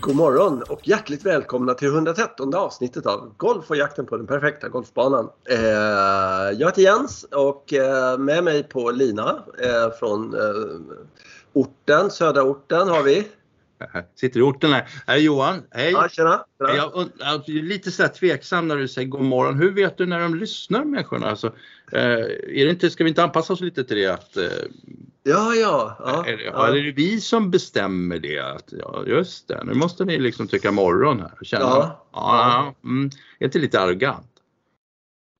God morgon och hjärtligt välkomna till 113 avsnittet av Golf och jakten på den perfekta golfbanan. Eh, jag heter Jens och eh, med mig på lina eh, från orten, södra orten har vi. Sitter i orten här. Här är Johan. Hej! Ja, tjena. tjena. Jag, und- jag är lite så här tveksam när du säger god morgon. Hur vet du när de lyssnar människorna? Alltså, eh, är det inte, ska vi inte anpassa oss lite till det? Att, eh, Ja, ja. ja, är, det, ja. är det vi som bestämmer det? Att, ja, just det, nu måste ni liksom tycka morgon här. Känna, Ja. ja. Mm, är inte lite arrogant?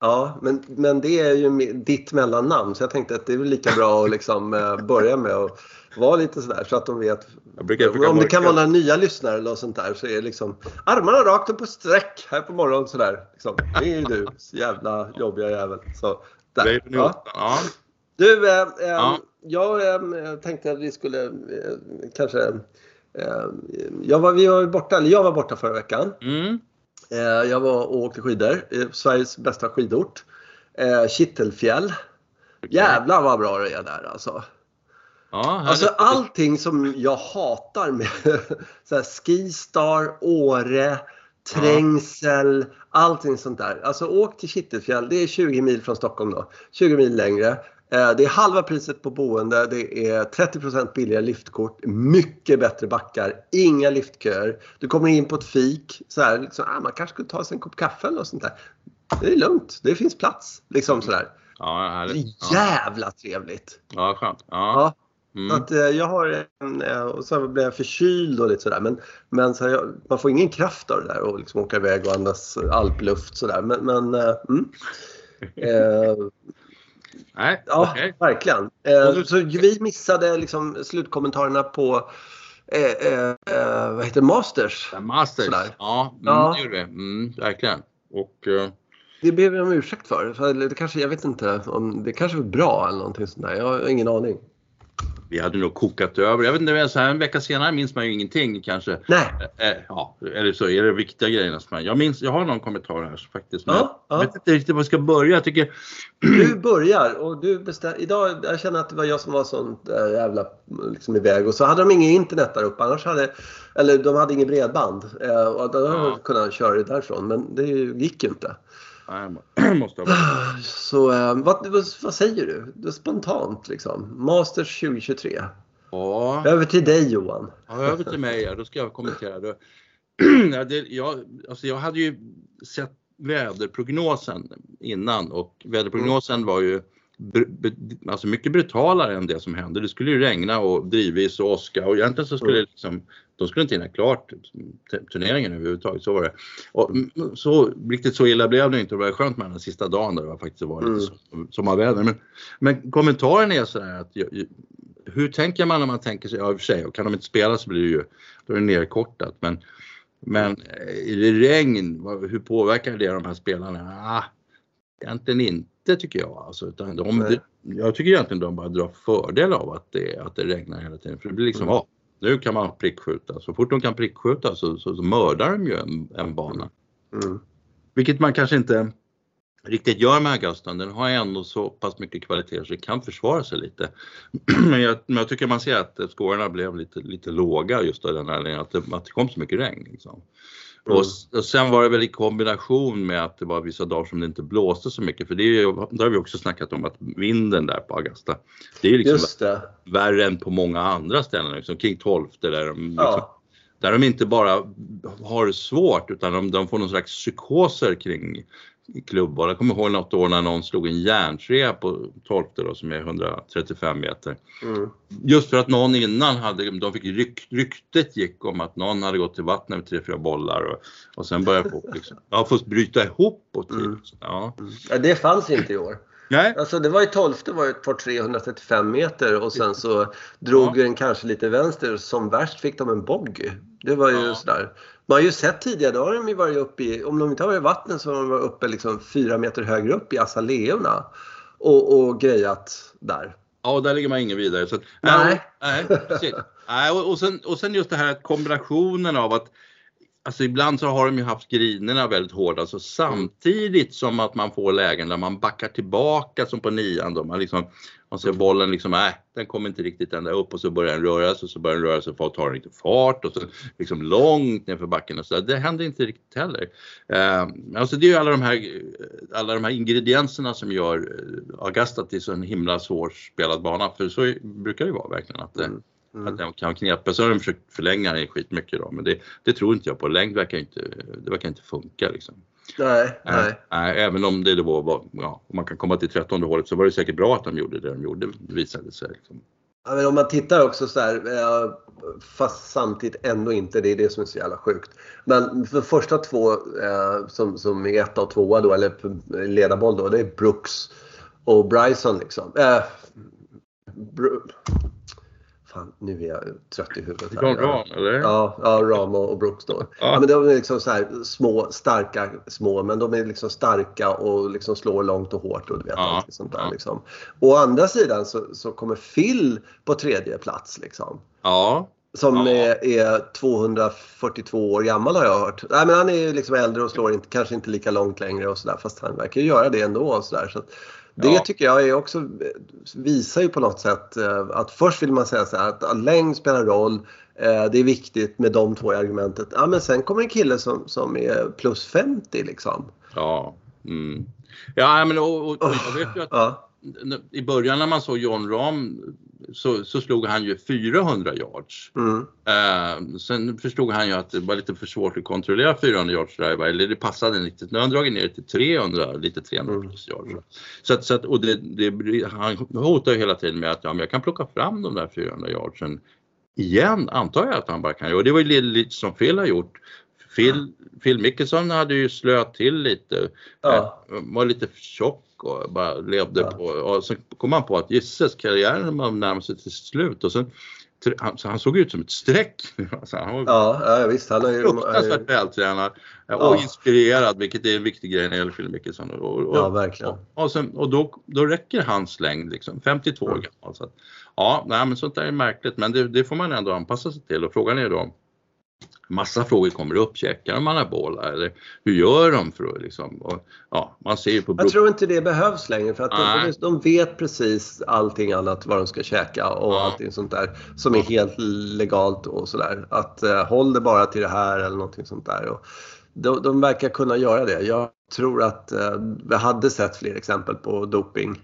Ja, men, men det är ju ditt mellannamn så jag tänkte att det är väl lika bra att liksom, eh, börja med att vara lite sådär så att de vet. Jag brukar försöka Om det kan vara några nya lyssnare eller sånt där så är det liksom armarna rakt upp på sträck här på morgonen sådär. Liksom. Det är ju du, så jävla jobbiga jävel. Så, där. Ja. Du, eh, eh, Ja. jag eh, tänkte att vi skulle eh, kanske... Eh, jag, var, vi var borta, eller jag var borta förra veckan. Mm. Eh, jag var och åkte skidor. Sveriges bästa skidort. Eh, Kittelfjäll. Jävlar vad bra det är där alltså. Ja, Alltså allting som jag hatar med så här, Skistar, Åre, Trängsel, allting sånt där. Alltså åk till Kittelfjäll, det är 20 mil från Stockholm då. 20 mil längre. Eh, Det är halva priset på boende, det är 30% billigare liftkort, mycket bättre backar, inga liftköer. Du kommer in på ett fik, så här, liksom, ah, man kanske skulle ta sig en kopp kaffe eller något sånt där. Det är lugnt, det finns plats. Liksom sådär. Ja, Det är Ja, jävla trevligt. ja skönt. Ja. Ja. Mm. att, eh, jag har en, eh, och så blev jag förkyld och lite sådär. Men, men så jag, man får ingen kraft av det där och liksom åka iväg och andas alpluft sådär. Men, men eh, mm. eh, Nej, ja, okej. verkligen. Eh, du- så vi missade liksom slutkommentarerna på eh, vad heter? Masters. Ja, Masters. Sådär. Ja, mm, Ja. det gjorde vi. Mm, verkligen. Och, Det ber vi om ursäkt för. för det kanske, jag vet inte om det kanske var bra eller någonting sånt där. Jag har ingen aning. Vi hade nog kokat över. Jag vet inte, så här en vecka senare minns man ju ingenting kanske. Nej. Ja, eller så är det viktiga grejerna som man... Jag minns, jag har någon kommentar här faktiskt. Men Ja, jag ja. vet inte riktigt var jag ska börja. Jag tycker... Du börjar och du bestämmer. Idag, jag känner att det var jag som var sånt äh, jävla liksom, iväg och så hade de inget internet där uppe. Annars hade, eller de hade inget bredband. Eh, och då hade Ja. kunnat köra det därifrån. Men det gick ju inte. Nej, måste ha Så eh, vad, vad, säger du? Det spontant liksom. Masters 2023. Ja, Över till dig Johan. ja, över till mig här. Då ska jag kommentera. Det. ja, det, jag, alltså jag hade ju sett väderprognosen innan och väderprognosen var ju alltså mycket brutalare än det som hände. Det skulle ju regna och drivis och åska och egentligen så skulle Mm. liksom, de skulle inte hinna klart turneringen överhuvudtaget. Så var det. Och, mm, så, riktigt så illa blev det inte. Det var skönt med den sista dagen där det var faktiskt var lite Mm. som- sommarväder. Men, men kommentaren är sådär att hur tänker man när man tänker sig, ja i och för sig, och kan de inte spela så blir det ju, då är det nerkortat. Men, men eh, i det regn, hur påverkar det de här spelarna? Ah, egentligen inte tycker jag. Alltså, utan de, Nej. jag tycker egentligen de bara drar fördel av att det, att det regnar hela tiden. För det blir liksom, Mm. ja, nu kan man prickskjuta. Så fort de kan prickskjuta så, så, så mördar de ju en, en bana. Mm. Vilket man kanske inte riktigt gör med Augustan. Den har ändå så pass mycket kvalitet så det kan försvara sig lite. men, jag, men jag tycker man ser att scorerna blev lite, lite låga just av den anledningen att det, att det kom så mycket regn. Liksom. Mm. Och, och sen var det väl i kombination med att det var vissa dagar som det inte blåste så mycket. För det, är det har vi också snackat om att vinden där på Augusta, det är ju liksom värre än på många andra ställen. Liksom, kring 12 där de liksom, Ja. där de inte bara har det svårt utan de, de får någon slags psykoser kring klubbboll. Jag kommer ihåg något år när någon slog en järntrea på 12 då, som är 135 meter. Mm. Just för att någon innan hade, de fick ryk, ryktet gick om att någon hade gått till vattnet med tre, fyra bollar och, och sen började folk liksom, ja, få bryta ihop och typ. Mm. Ja. Ja, det fanns inte i år. Nej, Alltså det var ju 12 var ju ett par 335 meter och sen så drog den kanske lite vänster. Som värst fick de en bogey. Det var ju Ja. sådär. Man har ju sett tidigare, då har de ju varit uppe i, om de inte har varit i vattnet så har de varit uppe liksom fyra meter högre upp i azaleorna. Och, och grejat där. Ja, och där ligger man ingen vidare. Så Nej. Nej, precis. Nej, och, och, sen, och sen just det här kombinationen av att Alltså ibland så har de ju haft grinerna väldigt hårda, alltså samtidigt som att man får lägen där man backar tillbaka som på nian då. Man, liksom, man ser bollen liksom, äh, den kommer inte riktigt ända upp och så börjar den röra sig och så börjar den röra sig och tar den fart och så liksom långt nerför backen och så där. Det händer inte riktigt heller. Eh, alltså det är ju alla de här, alla de här ingredienserna som gör eh, Augusta till så en himla svårspelad bana, för så brukar det vara verkligen att det, mm. Mm. Att den kan knepa. Så har de försökt förlänga den skitmycket då, men det, det, tror inte jag på. Längd verkar inte, det verkar inte funka liksom. Nej, äh, nej. nej. Även om det då var, ja, om man kan komma till 13 hålet så var det säkert bra att de gjorde det de gjorde, det visade sig. Liksom. Ja, men om man tittar också så här, fast samtidigt ändå inte, det är det som är så jävla sjukt. Men för första två eh, som, som är etta och tvåa då, eller ledarboll då, det är Brooks och Bryson liksom. Äh, Fan, nu är jag trött i huvudet. Här. Ram, eller? Ja, ja Ram och Brooks då. Ja. ja. men de är liksom så här små, starka små, men de är liksom starka och liksom slår långt och hårt och du vet ja. allt sånt där ja. liksom. Å andra sidan så, så kommer Phil på tredje plats liksom. Ja. Som ja. är, är, 242 år gammal har jag hört. Nej, men han är ju liksom äldre och slår inte, kanske inte lika långt längre och sådär fast han verkar göra det ändå och sådär. Så det ja. tycker jag är också, visar ju på något sätt eh, att först vill man säga så här att längd spelar roll. Eh, det är viktigt med de två argumentet. Ja, men sen kommer en kille som, som är plus 50 liksom. Ja, mm. ja men och, och, och jag vet ju att ja. I början när man såg John Rahm så, så slog han ju 400 yards. Mm. Eh, sen förstod han ju att det var lite för svårt att kontrollera 400 yards driver, eller det passade inte riktigt. Nu har han dragit ner till 300, lite 300 mm. plus yards. Så, att, så att, och det, det, han hotar ju hela tiden med att ja, men jag kan plocka fram de där 400 yardsen igen, antar jag att han bara kan göra. Och det var ju lite som Phil har gjort. Phil, Phil Mickelson hade ju slöat till lite, ja. Eh, var lite tjock och bara levde ja. på, och så kom han på att gisses karriären var närmade sig till slut och sen han, han såg ut som ett streck. Alltså, han var ja, ja, visst. Han är ju fruktansvärt vältränad och inspirerad, vilket är en viktig grej när det gäller Phil Mickelson. Och, och, ja, verkligen. Och, och, sen, och då, då räcker hans längd, liksom, 52 år gammal. Så att, ja, nej, men sånt där är märkligt, men det, det, får man ändå anpassa sig till och frågan är då massa frågor kommer upp. Checkar de anabola eller hur gör de för att liksom, och, ja, man ser ju på Jag tror inte det behövs längre för att de, de, vet precis allting annat vad de ska käka och ja. allting sånt där som är helt legalt och sådär. Att uh, håll det bara till det här eller någonting sånt där. Och de, de verkar kunna göra det. Jag tror att uh, vi hade sett fler exempel på doping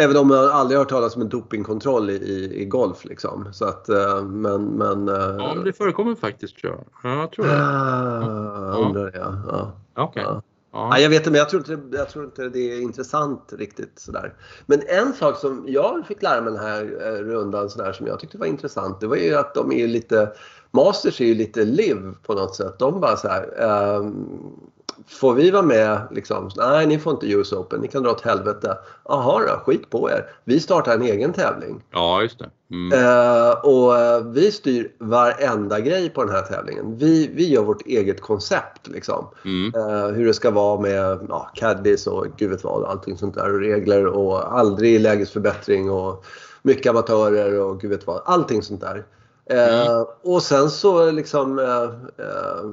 Även om jag aldrig hört talas om en dopingkontroll i, i, i golf. Liksom. Så att, eh, men, men, eh, ja, men det förekommer faktiskt tror jag. Ja, jag tror det. Ah. Undrar jag. Ja. Okay. Ja. Ja. Jag vet inte, men jag tror inte, jag tror inte det är intressant riktigt sådär. Men en sak som jag fick lära mig den här eh, rundan sådär, som jag tyckte var intressant, det var ju att de är lite Masters är ju lite liv på något sätt. De bara så här, um, får vi vara med? Liksom, Nej, ni får inte US Open. Ni kan dra åt helvete. Jaha då, skit på er. Vi startar en egen tävling. Ja, just det. Mm. Uh, och uh, vi styr varenda grej på den här tävlingen. Vi, vi gör vårt eget koncept. Liksom. Mm. Uh, hur det ska vara med ja, caddies och gud vet vad. Allting sånt där. Och regler och aldrig lägesförbättring och mycket amatörer och gud vet vad. Allting sånt där. Mm. Eh, och sen så liksom, eh, eh,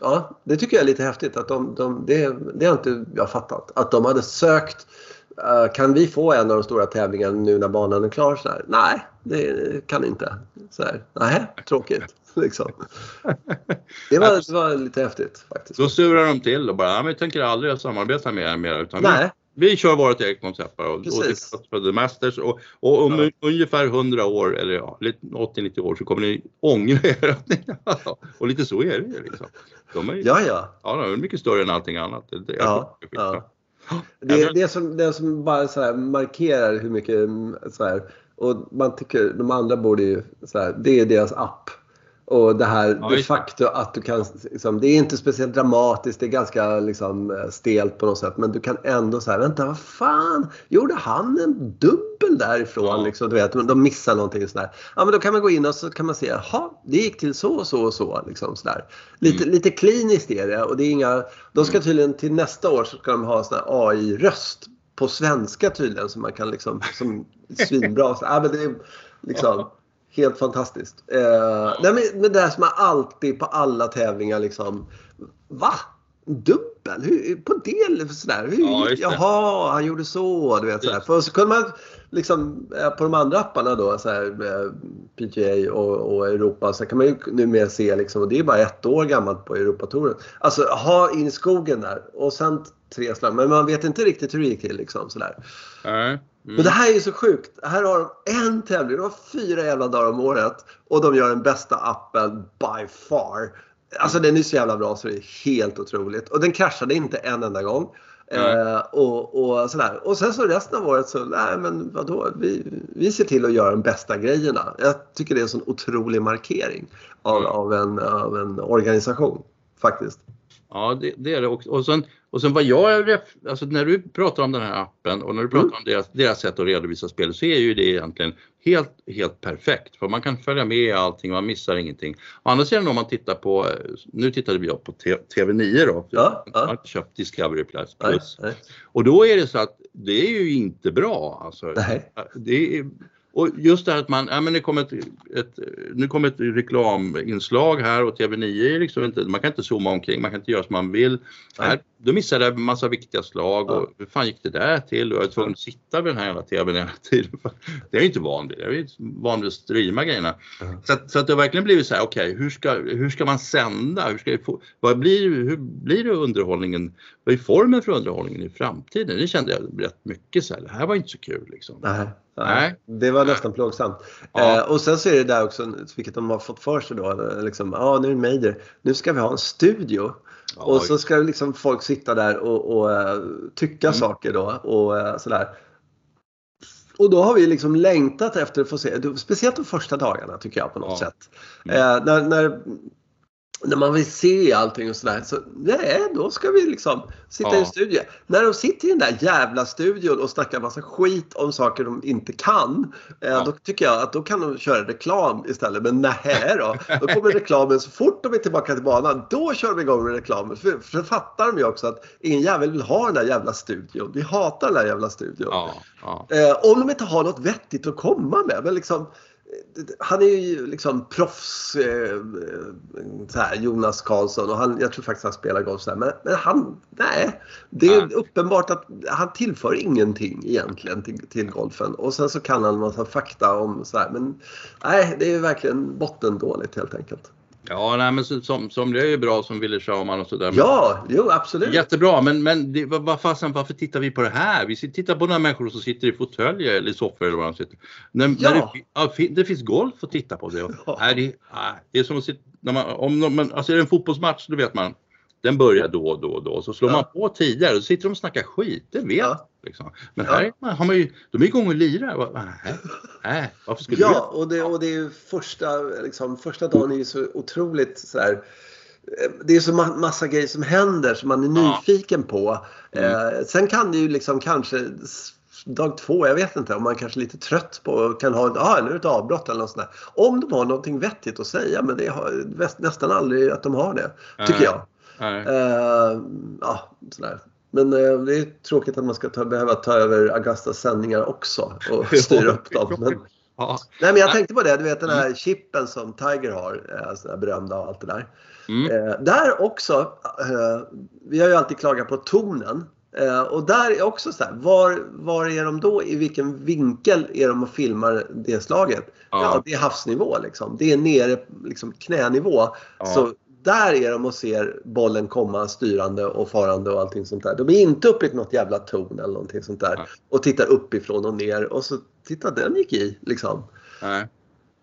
ja det tycker jag är lite häftigt att de, de det, det har inte jag fattat. Att de hade sökt, kan vi få en av de stora tävlingarna nu när banan är klar? Så här, Nej, det kan inte. Så här, nej, tråkigt. Liksom. Det, var, det var lite häftigt faktiskt. Då surar de till och bara, ja, vi tänker aldrig samarbeta med er mer. Utan nej vi kör vårt eget koncept bara och, och det för The Masters och, och om ja. ungefär 100 år eller ja, 80-90 år så kommer ni ångra er. och lite så är det ju liksom. De är, ja, ja. Ja, de är mycket större än allting annat. Det, ja, ja. Det, det, som, det som bara så markerar hur mycket så här, och man tycker de andra borde ju så här, det är deras app. Och det här ja, de facto att du kan, liksom, det är inte speciellt dramatiskt, det är ganska liksom, eh, stelt på något sätt. Men du kan ändå säga, vänta vad fan, gjorde han en dubbel därifrån? Ja. Liksom, du vet, de missar någonting sådär. Ja men då kan man gå in och så kan man se, jaha, det gick till så och så och så. Liksom, sådär. Lite, mm. lite kliniskt är det och det är inga, de ska mm. tydligen till nästa år så ska de ha sån AI-röst på svenska tydligen som man kan liksom, som svinbra. Så, ja, men det är liksom, Helt fantastiskt. Eh, nej, men, men det här som är alltid på alla tävlingar liksom. Va? Dubbel? Hur, på del? Sådär. Hur, Ja. Jaha, han gjorde så. Du vet, sådär. För så kunde man liksom eh, på de andra apparna då, så här, eh, PGA och, och Europa, så kan man ju numera se liksom, och det är bara ett år gammalt på Europatouren. Alltså ha in i skogen där och sen tre slag. Men man vet inte riktigt hur det gick till liksom sådär. Mm. Men det här är ju så sjukt. Här har de en tävling, de har fyra jävla dagar om året och de gör den bästa appen by far. Alltså den är så jävla bra så det är helt otroligt. Och den kraschade inte en enda gång. Eh, och, och sådär. Och sen så resten av året så, nej men vadå, vi, vi ser till att göra de bästa grejerna. Jag tycker det är en sån otrolig markering av, Mm. av, en, av en organisation faktiskt. Ja, det, det är det också. Och sen, och sen vad jag, alltså när du pratar om den här appen och när du pratar Mm. om deras, deras sätt att redovisa spel så är ju det egentligen helt, helt perfekt. För man kan följa med i allting, man missar ingenting. Å andra sidan om man tittar på, nu tittade vi på T- TV9 då, Ja, jag har ja. inte köpt Discovery Plus. Nej, nej, Och då är det så att det är ju inte bra. Alltså. nej. Det är, och just det här att man, ja men det kommer ett, ett, nu kommer ett reklaminslag här och TV9 är liksom inte, man kan inte zooma omkring, man kan inte göra som man vill. Nej. Här, då missade jag en massa viktiga slag och Ja. hur fan gick det där till? Och jag är tvungen att sitta vid den här jävla TVn hela tiden. Det är ju inte van vid, jag är van vid att streama grejerna. Ja. Så, att, så att det har verkligen blivit så här, okej hur, ska, hur ska man sända? Hur, ska få, vad blir, hur blir det underhållningen? Vad är formen för underhållningen i framtiden? Det kände jag rätt mycket så här, det här var inte så kul liksom. Nej, Nej. Det var nästan plågsamt. Ja. Eh, och sen så är det där också, vilket de har fått för sig då, liksom, ja nu är det Major, nu ska vi ha en studio. Ja, och så ska liksom folk sitta där och, och eh, tycka Mm. saker då och eh, sådär. Och då har vi liksom längtat efter att få se, speciellt de första dagarna tycker jag på något Ja. sätt. Mm. Eh, när, när, när man vill se allting och sådär, så nej, då ska vi liksom sitta i en Ja. studio. När de sitter i den där jävla studion och snackar massa skit om saker de inte kan, eh, Ja. då tycker jag att då kan de köra reklam istället. Men nej då, då kommer reklamen så fort de är tillbaka till banan, då kör de igång med reklamen. För, för fattar de ju också att ingen jävel vill ha den där jävla studion. Vi hatar den där jävla studion. Ja, ja. Eh, om de inte har något vettigt att komma med. Men liksom, han är ju liksom proffs, eh, så här, Jonas Karlsson och han, jag tror faktiskt han spelar golf så här, men, men han, nej. Det är Nej. uppenbart att han tillför ingenting egentligen till, till golfen. Och sen så kan han massa fakta om så här, men nej, det är ju verkligen bottendåligt helt enkelt. Ja nej, men som, som det är ju bra som Wille Schauman och sådär. Ja, jo absolut. Jättebra, men, men det, vad, fasen, varför tittar vi på det här? Vi tittar på några människor som sitter i fåtöljer eller i soffor eller vad de sitter. När, Ja. när det, ja, det finns golf att titta på. Det, Ja. nej, det, nej, det är som att sitta, man, om man, alltså är det en fotbollsmatch, då vet man. Den börjar då och då och då. Så slår Ja. man på tidigare och så sitter de och snackar skit. Det vet Ja. Liksom. Men Ja. här är man, har man ju, de är igång och lirar. Nej, nej, varför skulle Ja, och det, och det är ju första, liksom, första dagen är ju så otroligt sådär eh, det är så ma- massa grejer som händer som man är Ja. nyfiken på. Mm. Eh, sen kan det ju liksom kanske dag två, jag vet inte, om man kanske är lite trött på kan ha ah, nu är det ett avbrott eller något sånt där. Om de har någonting vettigt att säga, men det har väst- nästan aldrig att de har det, tycker jag. Eh, ja, sådär. Men eh, det är tråkigt att man ska ta, behöva ta över Augustas sändningar också och styra upp dem. Men, Ja. Nej men jag tänkte på det, du vet den här chippen som Tiger har, eh, sån här berömda och allt det där. Mm. Eh, där också, eh, vi har ju alltid klagat på tonen. Eh, och där är också så här, var, var är de då? I vilken vinkel är de och filmar det slaget? Ja, Ja. det är havsnivå liksom. Det är nere liksom knänivå. Ja. Så där är de och ser bollen komma styrande och farande och allting sånt där. De är inte uppe i något jävla torn eller någonting sånt där. Nej. Och tittar uppifrån och ner och så titta den gick i liksom. Nej.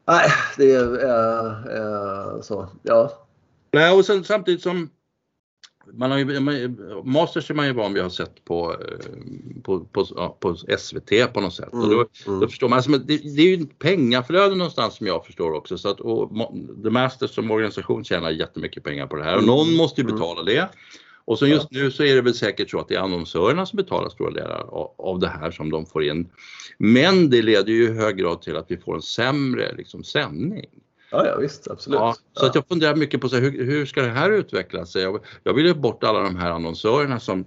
Nej, det är eh, eh, så. Ja. Nej, och sen samtidigt som man har ju, man, Masters är man ju van vid att ha sett på, eh, på, på, på SVT på något sätt. Och då, Mm. då förstår man, alltså, det, det är ju pengaflöde någonstans som jag förstår också. Så att, och The Masters som organisation tjänar jättemycket pengar på det här och Mm. någon måste ju Mm. betala det. Och så just nu så är det väl säkert så att det är annonsörerna som betalar stora delar av, av det här som de får in. Men det leder ju i hög grad till att vi får en sämre liksom, sändning. Ja, ja visst, absolut. Ja, så att jag funderar mycket på så här, hur, hur ska det här utveckla sig? Jag, jag vill ju bort alla de här annonsörerna som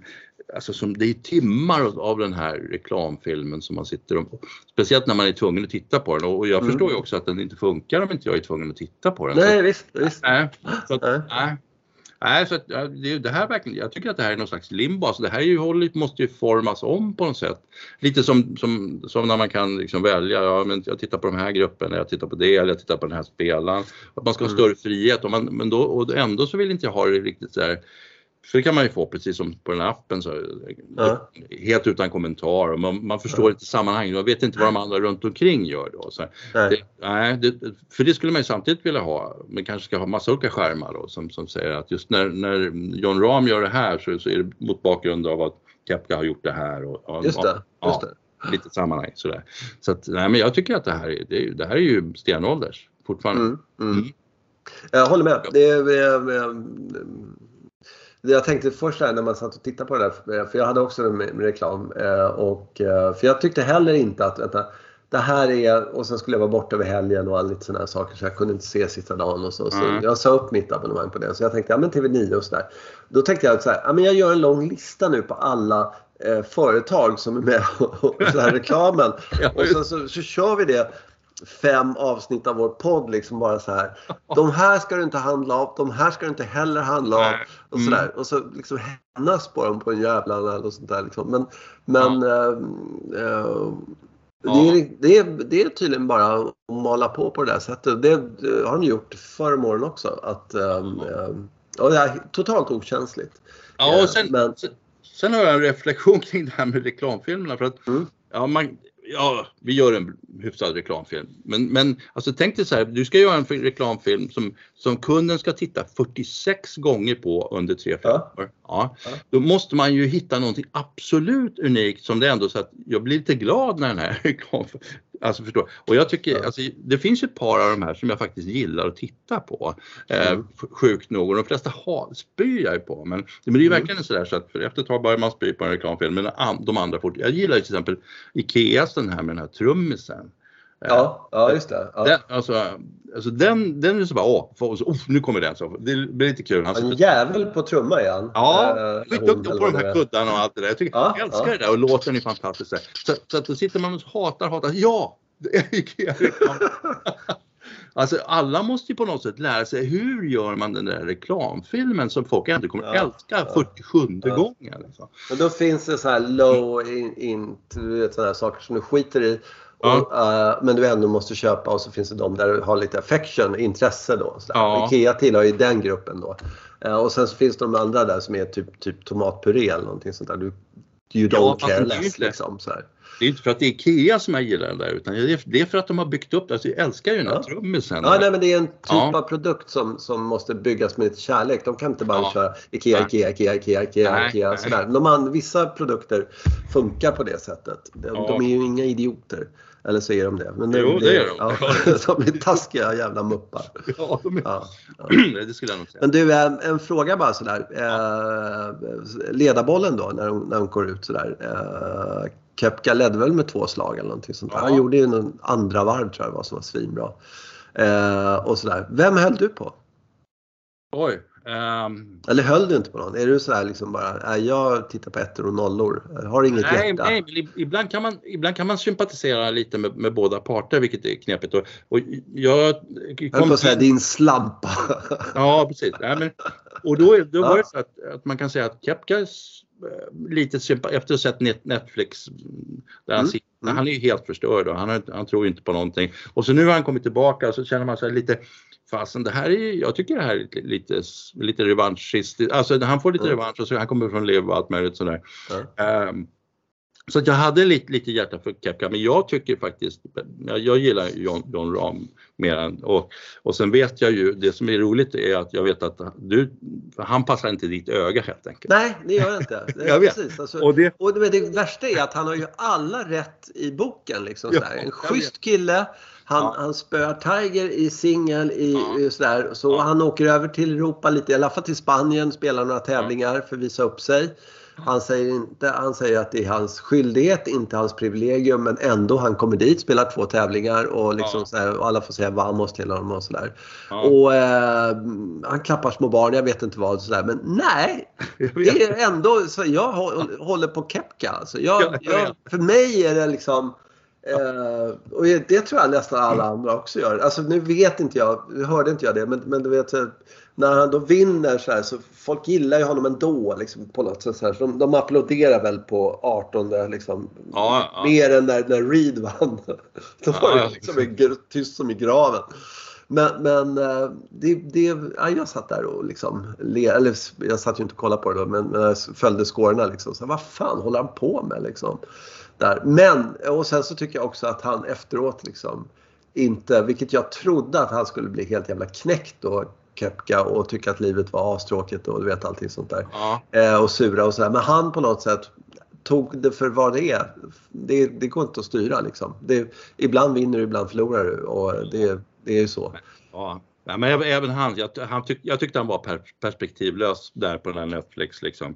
alltså som, det är timmar av den här reklamfilmen som man sitter och, speciellt när man är tvungen att titta på den och jag Mm. förstår ju också att den inte funkar om inte jag är tvungen att titta på den. Nej, Så, visst. visst. nej, så att, Nej. Nej. Så att, det, det här verkligen, jag tycker att det här är någon slags limbo. Alltså det här är ju, hållet måste ju formas om på något sätt. Lite som, som, som när man kan liksom välja, ja, men jag tittar på de här grupperna, jag tittar på det eller jag tittar på den här spelaren. Att man ska ha Mm. större frihet och, man, men då, och ändå så vill inte jag ha det riktigt så här för det kan man ju få precis som på den här appen, så, Ja. helt utan kommentar man, man förstår inte sammanhanget, man vet inte vad de andra runt omkring gör då. Så, Nej. det, nej, det, för det skulle man ju samtidigt vilja ha, men kanske ska ha massa olika skärmar då som, som säger att just när, när John Rahm gör det här så, så är det mot bakgrund av att Kepka har gjort det här och, och Just det. Ja. Just det. lite sammanhang sådär. Så att, nej men jag tycker att det här är, det, det här är ju stenålders fortfarande. Mm, mm. Mm. Jag håller med. Det är, eh, eh, jag tänkte först här när man satt och tittade på det där, eh, för jag hade också reklam. eh, Och, eh, för jag tyckte heller inte att, vänta, det här är, och sen skulle jag vara borta över helgen och all lite sådana saker så jag kunde inte se sista dagen och så. så Mm. jag sa upp mitt abonnemang på det. Så jag tänkte, ja men TV9 och sådär. Då tänkte jag så här, ja men jag gör en lång lista nu på alla eh, företag som är med och så här reklamen. Och sen så, så kör vi det fem avsnitt av vår podd liksom bara så här. De här ska du inte handla av, de här ska du inte heller handla av. Och Mm. sådär. Och så liksom hämnas på dem på en jävla och sånt där liksom. Men, men eh, eh, det, är, det, är, det är tydligen bara att mala på på det där sättet. Det, det har de gjort förr om åren också. Att, eh, och det är totalt okänsligt. Ja, och sen, men- sen, sen har jag en reflektion kring det här med reklamfilmerna. För att, Mm. ja, man, ja, vi gör en hyfsad reklamfilm. Men, men alltså, tänk dig så här, du ska göra en reklamfilm som, som kunden ska titta 46 gånger på under 3-5 Ja. år. Ja. Ja. Då måste man ju hitta någonting absolut unikt som det ändå så att jag blir lite glad när den här reklam Alltså förstår. Och jag tycker, Ja. alltså, det finns ett par av de här som jag faktiskt gillar att titta på. Eh, Mm. sjukt nog. Och de flesta ha, spyr jag ju på. Men, men det är ju Mm. verkligen sådär så att för efter ett tag börjar man spy på en reklamfilm. Men de andra fort. Jag gillar ju till exempel Ikeas den här med den här trummisen. Eh, Ja, ja just det. Ja. Den, alltså, alltså den, den är så bara, åh, för- så, oh, nu kommer den. Så. Det blir lite kul. Han En jävel på trumma är han. Ja, Eh, skitduktig hon, på de här kuddarna och allt det där. Jag, tycker, Ja, jag älskar ja. det där och låten är fantastisk. Så, så att då sitter man och hatar, hatar. Ja! Alltså alla måste ju på något sätt lära sig hur gör man den där reklamfilmen som folk ändå kommer Ja, älska ja. 47 Ja. gången. Liksom. Men då finns det så här low in, in du vet sådana här saker som du skiter i. Ja. Och, eh, men du ändå måste köpa och så finns det de där du har lite affection, intresse då. Ja. Ikea tillhör ju den gruppen då. Eh, och sen så finns det de andra där som är typ, typ tomatpuré eller någonting sånt där. Du, you Ja, don't fast care less liksom. Så här. Det är inte för att det är Ikea som jag gillar den där utan det är, för att de har byggt upp det. Alltså, jag älskar ju den här Ja. trummisen. Ja, nej, men det är en typ Ja. av produkt som, som måste byggas med kärlek. De kan inte bara Ja. köra Ikea, Nej. Ikea, Ikea, Ikea, Ikea, Nej, Ikea nej. sådär. De vissa produkter funkar på det sättet. De, Ja. de är ju inga idioter. Eller så är de det. Men Jo, det är de. Ja, de är taskiga jävla muppar. Ja, de är, Ja. det skulle jag nog säga. Men du, en, en fråga bara sådär. Eh, ledarbollen då när hon, när hon går ut sådär. Eh, ledde väl med två slag eller någonting sånt där. Ja. Han gjorde ju någon andra varv tror jag det var som var svinbra. Eh, och sådär. Vem höll du på? Oj. Ehm, Eller höll du inte på någon? Är du sådär liksom bara, jag tittar på ettor och nollor. Har inget Nej, hjärta? nej ibland, kan man, ibland kan man sympatisera lite med, med båda parter vilket är knepigt. Och, och jag Jag på att säga in- din slampa. Ja, precis. Nej, men, och då, då var det så att, att man kan säga att Kepkas eh, lite efter att ha sett Net- Netflix mm, där han Mm, sitter, mm. han är ju helt förstörd och han, har, han tror inte på någonting. Och så nu har han kommit tillbaka och så känner man sig lite Fasen det här är, jag tycker det här är lite, lite, revanschistiskt. Alltså han får lite Mm. revansch och så han kommer från Liv och allt möjligt sådär. Ja. Ehm, så jag hade lite, lite hjärta för Kepka men jag tycker faktiskt, jag, jag gillar John, John Rahm mer än, och, och sen vet jag ju, det som är roligt är att jag vet att du, han passar inte ditt öga helt enkelt. Nej, det gör jag inte. Jag vet. Precis, alltså, Och det, Och det, det värsta är att han har ju alla rätt i boken. Liksom, Ja. En schysst kille. Han, Ja. han spöar Tiger i singel i, Ja. sådär. Så Ja. han åker över till Europa lite, i alla fall till Spanien, spelar några tävlingar för att visa upp sig. Han säger, inte, han säger att det är hans skyldighet, inte hans privilegium, men ändå han kommer dit, spelar två tävlingar och, liksom Ja. så här, och alla får säga vamos till honom och sådär. Ja. Och eh, han klappar små barn, jag vet inte vad, sådär. men nej! Det är ändå, så jag hå- håller på Kepka. Alltså jag, Ja, jag jag, för mig är det liksom Eh, och det tror jag nästan alla andra också gör. Alltså nu vet inte jag, nu hörde inte jag det, men, men du vet när han då vinner så här så folk gillar ju honom ändå liksom, på något sätt. Så, här, så de, de applåderar väl på 18 liksom. Ja, ja. Mer än när, när Reed vann. Då var Ja, det liksom en tyst som i graven. Men, men eh, det, det, ja, jag satt där och liksom, le, eller jag satt ju inte och kollade på det då, men, men jag följde scorerna liksom. Så, vad fan håller han på med liksom? Där. Men, och sen så tycker jag också att han efteråt liksom inte, vilket jag trodde att han skulle bli helt jävla knäckt då, Kepka och tycka att livet var astråkigt och du vet allting sånt där. Ja. Eh, och sura och sådär. Men han på något sätt tog det för vad det är. Det, det går inte att styra liksom. Det, ibland vinner du, ibland förlorar du och det, det är ju så. Ja. Ja, men även- han, jag, han tyck, jag tyckte han var per, perspektivlös där på den här Netflix liksom.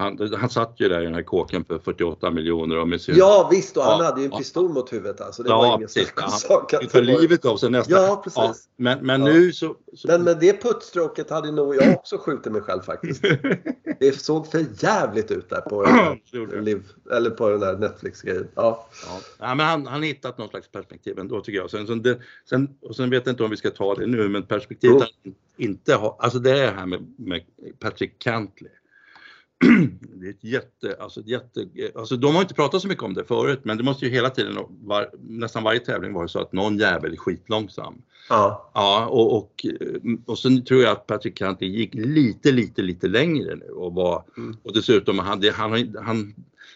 Han, han satt ju där i den här kåken för 48 miljoner med sin... Ja visst och han Ja, hade ju en ja. pistol mot huvudet alltså. Det var ja ingen precis. snack om Han för livet av sig nästan. Ja, precis. men men Ja. nu så... så Men med det puttstråket hade nog jag också skjutit mig själv faktiskt. Det såg för jävligt ut där på, liv, eller på den där Netflix-grejen. Ja. Ja. Ja, men han han hittat någon slags perspektiv ändå tycker jag. Sen, sen, sen, och sen vet jag inte om vi ska ta det nu, men perspektivet Jo. han inte har, alltså det är det här med, med Patrick Cantley. Det är ett jätte, alltså ett jätte, alltså de har inte pratat så mycket om det förut, men det måste ju hela tiden, var, nästan varje tävling vara så att någon jävel är skitlångsam. Ja. Ja, och, och, och sen tror jag att Patrick Cantley gick lite, lite, lite längre nu och var, Mm. och dessutom han, det, han, han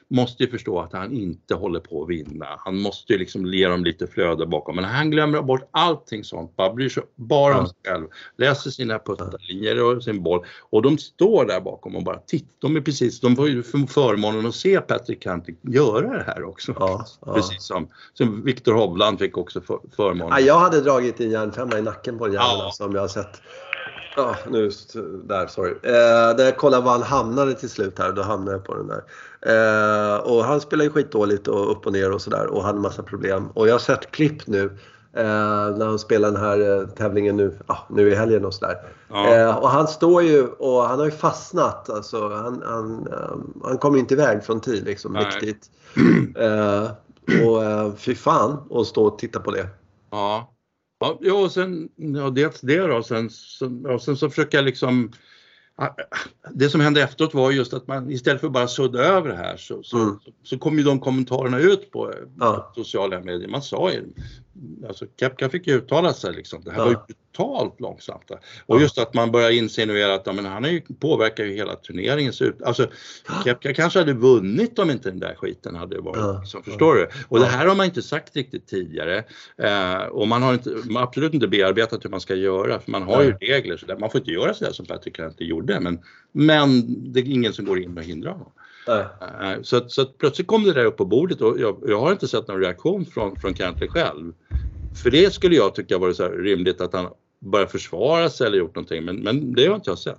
måste ju förstå att han inte håller på att vinna. Han måste ju liksom ge dem lite flöde bakom, men han glömmer bort allting sånt, bara bryr sig bara om sig själv, läser sina puttarlinjer och sin boll och de står där bakom och bara tittar. De är precis, de får ju för- förmånen att se Patrick Cantley göra det här också. Ja, ja. Precis som, som Viktor Hovland fick också för, förmånen. Ja, jag hade dragit en järnfemma i nacken på en jävel Ja. alltså, om jag har sett. Ja, nu, där, sorry. Eh, där jag kollade var han hamnade till slut här, då hamnade jag på den där. Eh, och han spelar ju skitdåligt och upp och ner och sådär och hade massa problem. Och jag har sett klipp nu eh, när han spelar den här eh, tävlingen nu, ah, nu i helgen och sådär. Ja. Eh, och han står ju och han har ju fastnat. Alltså, han, han, eh, han kommer inte iväg från tid liksom Nej. riktigt. Och eh, fy fan att stå och titta på det. Ja. Ja, jo, och sen, ja, dels det då, sen, så, och sen så försöker jag liksom ja, det som hände efteråt var just att man istället för att bara sudda över det här så, så, Mm. så, så kom ju de kommentarerna ut på Ja. sociala medier. Man sa ju, alltså Kepka fick ju uttala sig liksom. Det här var ju Ja. totalt långsamt. Och Ja. just att man börjar insinuera att ja, men han är ju, påverkar ju hela turneringens ut. Alltså Kepka kanske hade vunnit om inte den där skiten hade varit. Ja. Liksom, förstår du? Och det Ja. här har man inte sagt riktigt tidigare. Eh, och man har, inte, man absolut inte bearbetat hur man ska göra för man har ju regler. Så där. Man får inte göra sådär som Patrick Cantley gjorde men, men det är ingen som går in och hindrar honom. Nej. Eh, Så, så plötsligt kom det där upp på bordet och jag, jag har inte sett någon reaktion från, från Cantley själv. För det skulle jag tycka var så rimligt att han börjar försvara sig eller gjort någonting men, men det har inte jag sett.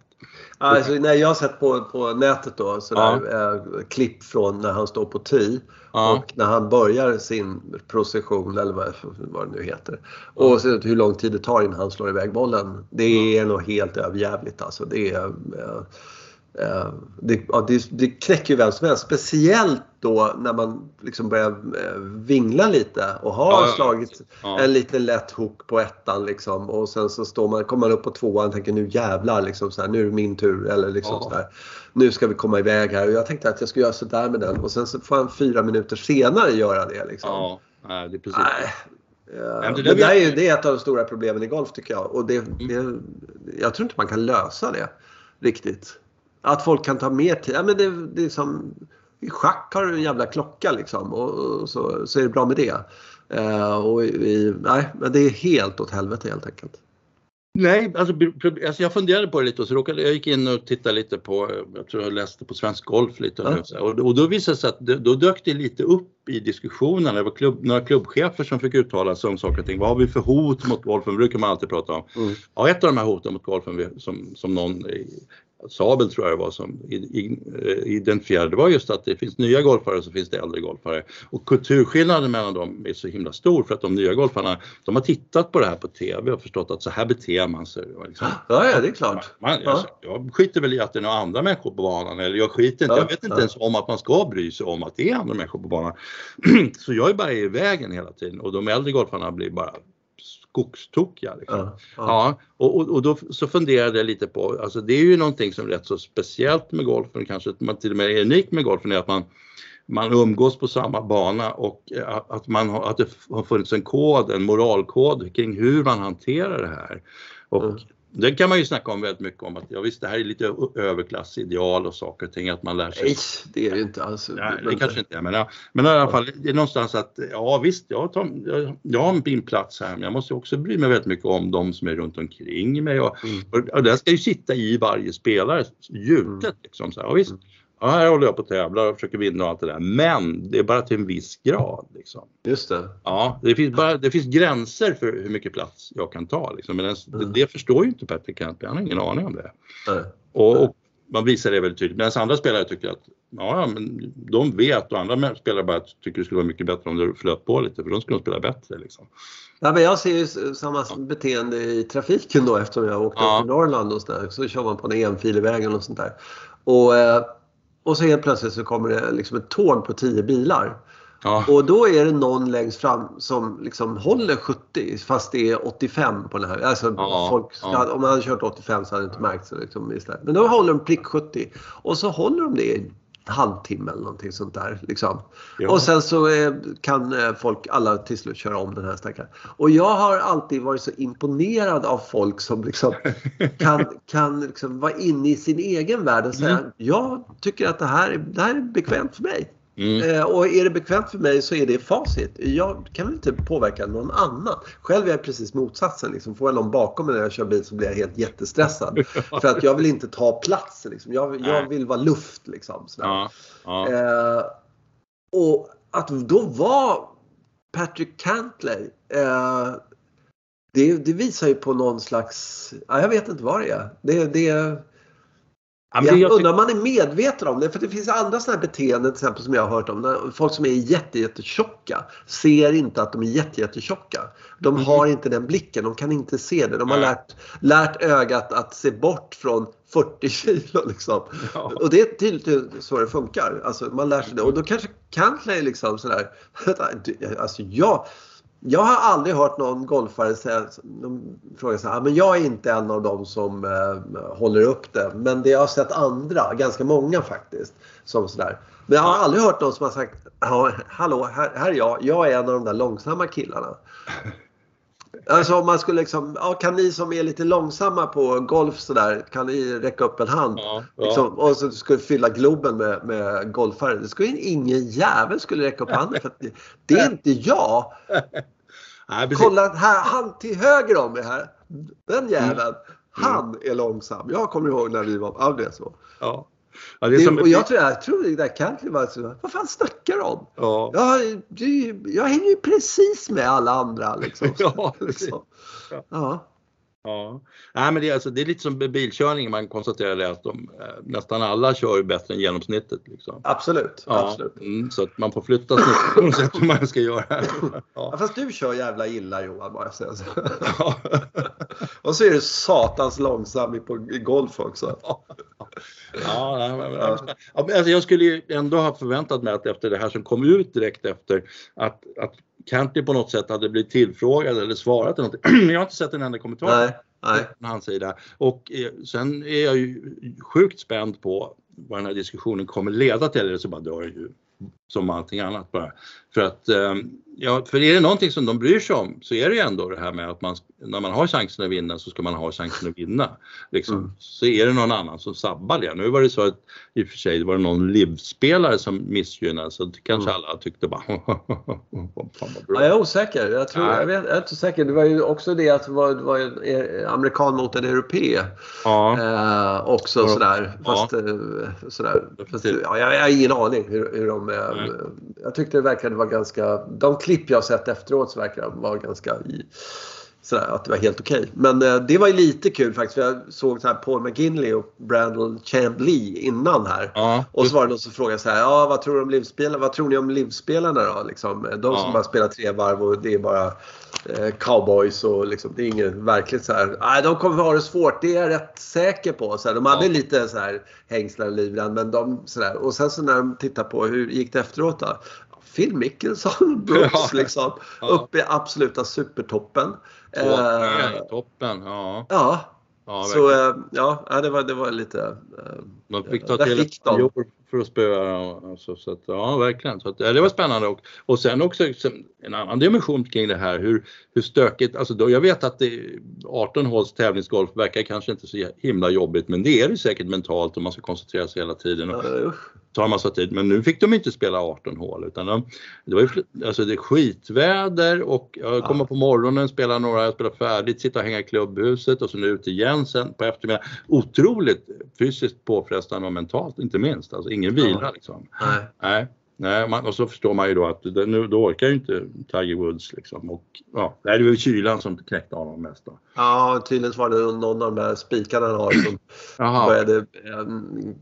Alltså, nej, jag har sett på, på nätet då sådär, eh, klipp från när han står på tee Ja. och när han börjar sin procession eller vad, vad det nu heter. Och så hur lång tid det tar innan han slår iväg bollen. Det är nog helt överjävligt alltså. Det är... Eh, det, ja, det, det knäcker ju vem som helst. Speciellt då när man liksom börjar eh, vingla lite och har Ja, slagit Ja. en liten lätt hook på ettan liksom och sen så står man, kommer man upp på tvåan och tänker nu jävlar liksom så här, nu är det min tur eller liksom så här. Nu ska vi komma iväg här och jag tänkte att jag skulle göra sådär med den och sen så får han fyra minuter senare göra det liksom. Ja, det är precis. Nej. Ja, men det det, där där är det är ett av de stora problemen i golf tycker jag. Och det, det, jag tror inte man kan lösa det riktigt. Att folk kan ta mer tid. Ja, men det, det är som, I schack har du en jävla klocka liksom och, och så, så är det bra med det. Eh, och i, nej, men det är helt åt helvete helt enkelt. Nej, alltså, alltså jag funderade på det lite och så råkade jag gick in och tittade lite på, jag tror jag läste på Svensk Golf lite Ja. så här, och, och då visade det sig att då dök det lite upp i diskussionen. Det var klubb, några klubbchefer som fick uttala sig om saker och ting. Vad har vi för hot mot golfen? Det brukar man alltid prata om. Mm. Ja, ett av de här hoten mot golfen som, som någon, Sabel tror jag det var som identifierade, det var just att det finns nya golfare och så finns det äldre golfare. Och kulturskillnaden mellan dem är så himla stor för att de nya golfarna, de har tittat på det här på TV och förstått att så här beter man sig. Liksom. Ja, ja, det är klart. Man, ja. alltså, jag skiter väl i att det är några andra människor på banan eller jag skiter inte, ja, jag vet inte ens om att man ska bry sig om att det är andra människor på banan. så jag är bara i vägen hela tiden och de äldre golfarna blir bara skogstokiga. Liksom. Ja, ja. ja och, och, och, då så funderade jag lite på, alltså det är ju någonting som är rätt så speciellt med golfen, kanske man till och med är unik med golfen, är att man man umgås på samma bana och att, man har, att det har funnits en kod, en moralkod kring hur man hanterar det här. Och mm. Det kan man ju snacka om väldigt mycket om att ja, visst det här är lite överklassideal och saker och ting att man lär sig. Nej, det är det inte alls. Nej, det kanske inte är men, ja, men i alla fall det är någonstans att ja visst jag, tar, jag, jag har min plats här men jag måste också bry mig väldigt mycket om de som är runt omkring mig och, mm. och, och det ska ju sitta i varje spelare gjutet mm. liksom så här, ja, visst. Ja, här håller jag på och tävlar och försöker vinna och allt det där. Men det är bara till en viss grad. Liksom. Just det. Ja, det finns, bara, det finns gränser för hur mycket plats jag kan ta. Liksom. Men det, mm. det förstår ju inte Patrick Cantley, han har ingen aning om det. Mm. Och, och, man visar det väldigt tydligt. Medan andra spelare tycker att ja, men de vet och andra spelare bara tycker det skulle vara mycket bättre om det flöt på lite för de skulle spela bättre. Liksom. Ja, men jag ser ju samma ja. beteende i trafiken då eftersom jag åkte ja. upp till Norrland och sådär. Så kör man på en enfilig vägen och sånt där. Och eh, och så helt plötsligt så kommer det liksom ett tåg på 10 bilar. Ja. Och då är det någon längst fram som liksom håller 70 fast det är 85 på den här. Alltså ja, folk ja. Om man hade kört 85 så hade det inte märkts. Liksom, Men då håller de prick 70 och så håller de det halvtimme eller någonting sånt där. Liksom. Ja. Och sen så eh, kan eh, folk alla till slut köra om den här stackaren. Och jag har alltid varit så imponerad av folk som liksom kan, kan liksom vara inne i sin egen värld och säga mm. jag tycker att det här, det här är bekvämt för mig. Mm. Eh, och är det bekvämt för mig så är det facit. Jag kan väl inte påverka någon annan. Själv är jag precis motsatsen. Liksom. Får jag någon bakom mig när jag kör bil så blir jag helt jättestressad. för att jag vill inte ta plats. Liksom. Jag, jag vill vara luft. Liksom, ja, ja. Eh, och att då vara Patrick Cantley. Eh, det, det, visar ju på någon slags, ja, jag vet inte vad det är. Det, det, jag, jag undrar om man är medveten om det. För det finns andra sådana beteenden till exempel som jag har hört om. Folk som är jättejättetjocka ser inte att de är jättejättetjocka. De mm. har inte den blicken, de kan inte se det. De har lärt, lärt ögat att se bort från 40 kilo liksom. Ja. Och det är tydligt så det funkar. Alltså man lär sig det. Och då kanske Cantley liksom sådär. Alltså jag jag har aldrig hört någon golfare säga, de frågar så här, men jag är inte en av dem som eh, håller upp det. Men det jag har sett andra, ganska många faktiskt, som sådär. Men jag har aldrig hört någon som har sagt, hallå, här, här är jag, jag är en av de där långsamma killarna. Alltså om man skulle liksom, ja, kan ni som är lite långsamma på golf sådär, kan ni räcka upp en hand? Ja, ja. Liksom, och så skulle fylla Globen med, med golfare. Det skulle ingen jävel skulle räcka upp handen för det, det är inte jag. Nej, Kolla här, han till höger om mig här. Den jäveln. Mm. Han är långsam. Jag kommer ihåg när vi var... Ja, det är så. Ja. Ja, det är som... och jag tror, jag tror det där Cantley var så, vad fan snackar de? Ja. Jag, jag hänger ju precis med alla andra liksom. ja, liksom. ja. Ja, Nej, men det, är alltså, det är lite som bilkörning, man konstaterar att de, eh, nästan alla kör bättre än genomsnittet. Liksom. Absolut. Ja, absolut. Mm, så att man får flytta snittet på något sätt om man ska göra. Ja. ja. fast du kör jävla illa Johan bara jag säger så. Ja. Och så är du satans långsam på golf också. Ja, nej, men, alltså, jag skulle ju ändå ha förväntat mig att efter det här som kom ut direkt efter att, att Cantley på något sätt hade blivit tillfrågad eller svarat eller någonting. jag har inte sett en enda kommentar nej, nej. från hans sida. Och eh, sen är jag ju sjukt spänd på vad den här diskussionen kommer leda till eller så bara dör ju som allting annat bara. För att, ehm, ja, för är det någonting som de bryr sig om så är det ju ändå det här med att man, när man har chansen att vinna så ska man ha chansen att vinna. Liksom. Mm. Så är det någon annan som sabbar det. Nu var det så att i och för sig det var någon livspelare som missgynnades så kanske mm. alla tyckte bara fan vad bra. Ja, jag är osäker. Jag, tror, jag, vet, jag är inte säker. Det var ju också det att det var, det var en amerikan mot en europé. Ja. Eh, också ja. sådär. Fast, ja. Eh, sådär. Fast, ja, jag, jag har ingen aning hur, hur de eh, jag tyckte det verkade vara ganska, de klipp jag sett efteråt så verkar vara ganska sådär, att det var helt okej. Men eh, det var ju lite kul faktiskt för jag såg så här Paul McGinley och Brandon Chambly innan här. Ja, Och så var det någon som frågade så här, ja vad tror du om livspelarna? Vad tror ni om livspelarna då? Liksom, de Ja. som bara spelar tre varv och det är bara eh, cowboys och liksom, det är inget verkligt så här. Nej, de kommer ha det svårt. Det är jag rätt säker på. Så här, de hade Ja. lite så här hängslar och men de. Och sen så när de tittar på hur gick det efteråt då? Phil Mickelson, Brooks Ja. liksom. Ja. Upp i absoluta supertoppen. Eh, toppen. Ja, ja, ja så eh, ja, det var, det var lite... eh, De fick ta till fick de. för att spöa dem. Alltså, så att, ja, verkligen. Så att, ja, det var spännande. Och, och sen också sen, en annan dimension kring det här. Hur, hur stökigt, alltså då, jag vet att det, 18 håls tävlingsgolf verkar kanske inte så himla jobbigt men det är det säkert mentalt och man ska koncentrera sig hela tiden. Och. Tar massa tid. Men nu fick de inte spela 18 hål utan de, det var ju alltså det är skitväder och jag kommer Ja. på morgonen, spela några, spela färdigt, sitta och hänga i klubbhuset och så nu ut igen sen på eftermiddagen. Otroligt fysiskt påfrestande och mentalt inte minst. Alltså ingen vila Ja. liksom. Nej. Nej. Nej, man, och så förstår man ju då att det, nu, då orkar ju inte Tiger Woods liksom. Och, ja, det är ju kylan som knäckte honom mest då. Ja, tydligen var det någon av de där spikarna han har som började eh,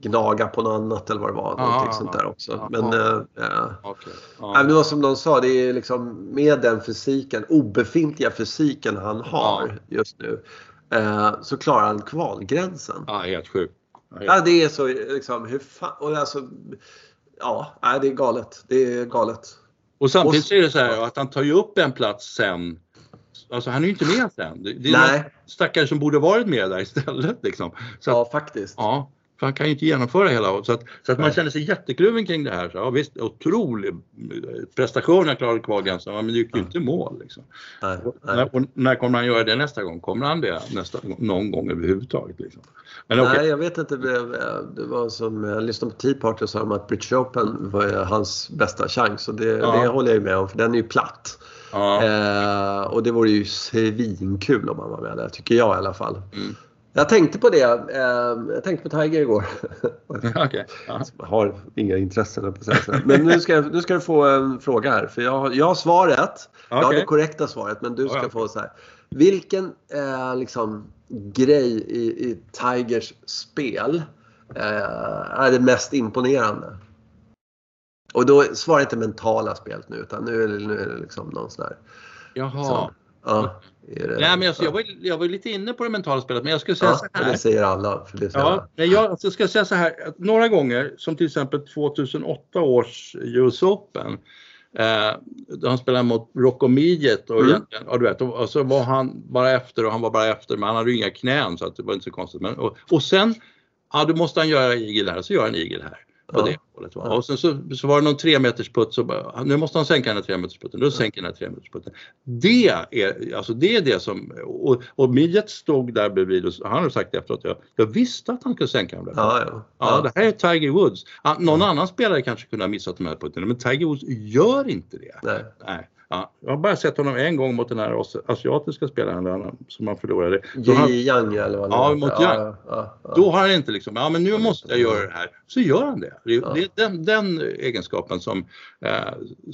gnaga på något annat eller vad det var. Ja, Någonting ja, sånt där också. ja, Men ja. eh, ja. Okej. Nej, Ja. men som de sa, det är liksom med den fysiken, obefintliga fysiken han har just nu. Eh, så klarar han kvalgränsen. ja, helt sjukt. Ja, Ja, det är så liksom, hur fan, och alltså, ja, nej, det är galet. Det är galet. Och samtidigt så är det så här att han tar ju upp en plats sen. Alltså han är ju inte med sen. Det, det är Nej. stackare som borde varit med där istället liksom. Så att, Ja, faktiskt. ja, för han kan ju inte genomföra hela. Så att, så att man känner sig jättekluven kring det här. Så, ja, visst, otrolig prestation han klarade kvalgränsen men det gick ju inte i mål. Liksom. Nej, nej. När, och när kommer han göra det nästa gång? Kommer han det nästa, någon gång överhuvudtaget? Liksom? Men okej. Nej, jag vet inte. Det var som, jag lyssnade på Tea Party och sa att British Open var hans bästa chans. Och det, Ja. det håller jag med om, för den är ju platt. Ja, Eh, och det vore ju svinkul om han var med där, tycker jag i alla fall. Mm. Jag tänkte på det. Eh, jag tänkte på Tiger igår. Ja. Jag har inga intressen på säga. Men nu ska, nu ska du få en fråga här. För jag, har- jag har svaret. Jag har det korrekta svaret. Men du ska Ja, ja. få så här. Vilken eh, liksom, grej i, i Tigers spel eh, är det mest imponerande? Och då svarar inte mentala spelet nu utan nu är det, nu är det liksom någon sån här. Jaha. Så, ja, det, Nej, men alltså, jag, var, jag var lite inne på det mentala spelet men jag skulle säga ja, så här. det säger alla. För det Ja, men jag alltså ska säga så här att några gånger som till exempel 2008 års US Open eh, då han spelade mot Rocco Mediet och Mm. du vet, och, och så var han bara efter och han var bara efter men han hade ju inga knän så att det var inte så konstigt. Men, och, och sen, ja då måste han göra igel här så gör han igel här. På Ja. det hållet, va? Och sen så, så var det någon tre meters putt så bara, nu måste han sänka den här tre meters putten. Då sänker den här tre meters putten. Det är, alltså det är det som, och, och Midget stod där bredvid och han har sagt efteråt, jag, jag visste att han skulle sänka den där Ja, ja. Ja, det här är Tiger Woods. Någon annan spelare kanske kunde ha missat de här puttarna men Tiger Woods gör inte det. Nej. Nej. Ja, jag har bara sett honom en gång mot den här as- asiatiska spelaren där han, som han förlorade. Ji Yang eller vad det Ja, heter. mot ja, Yang. ja, ja. då har han inte liksom, ja men nu måste jag göra det här. Så gör han det. Det är, Ja. det är den, den egenskapen som eh,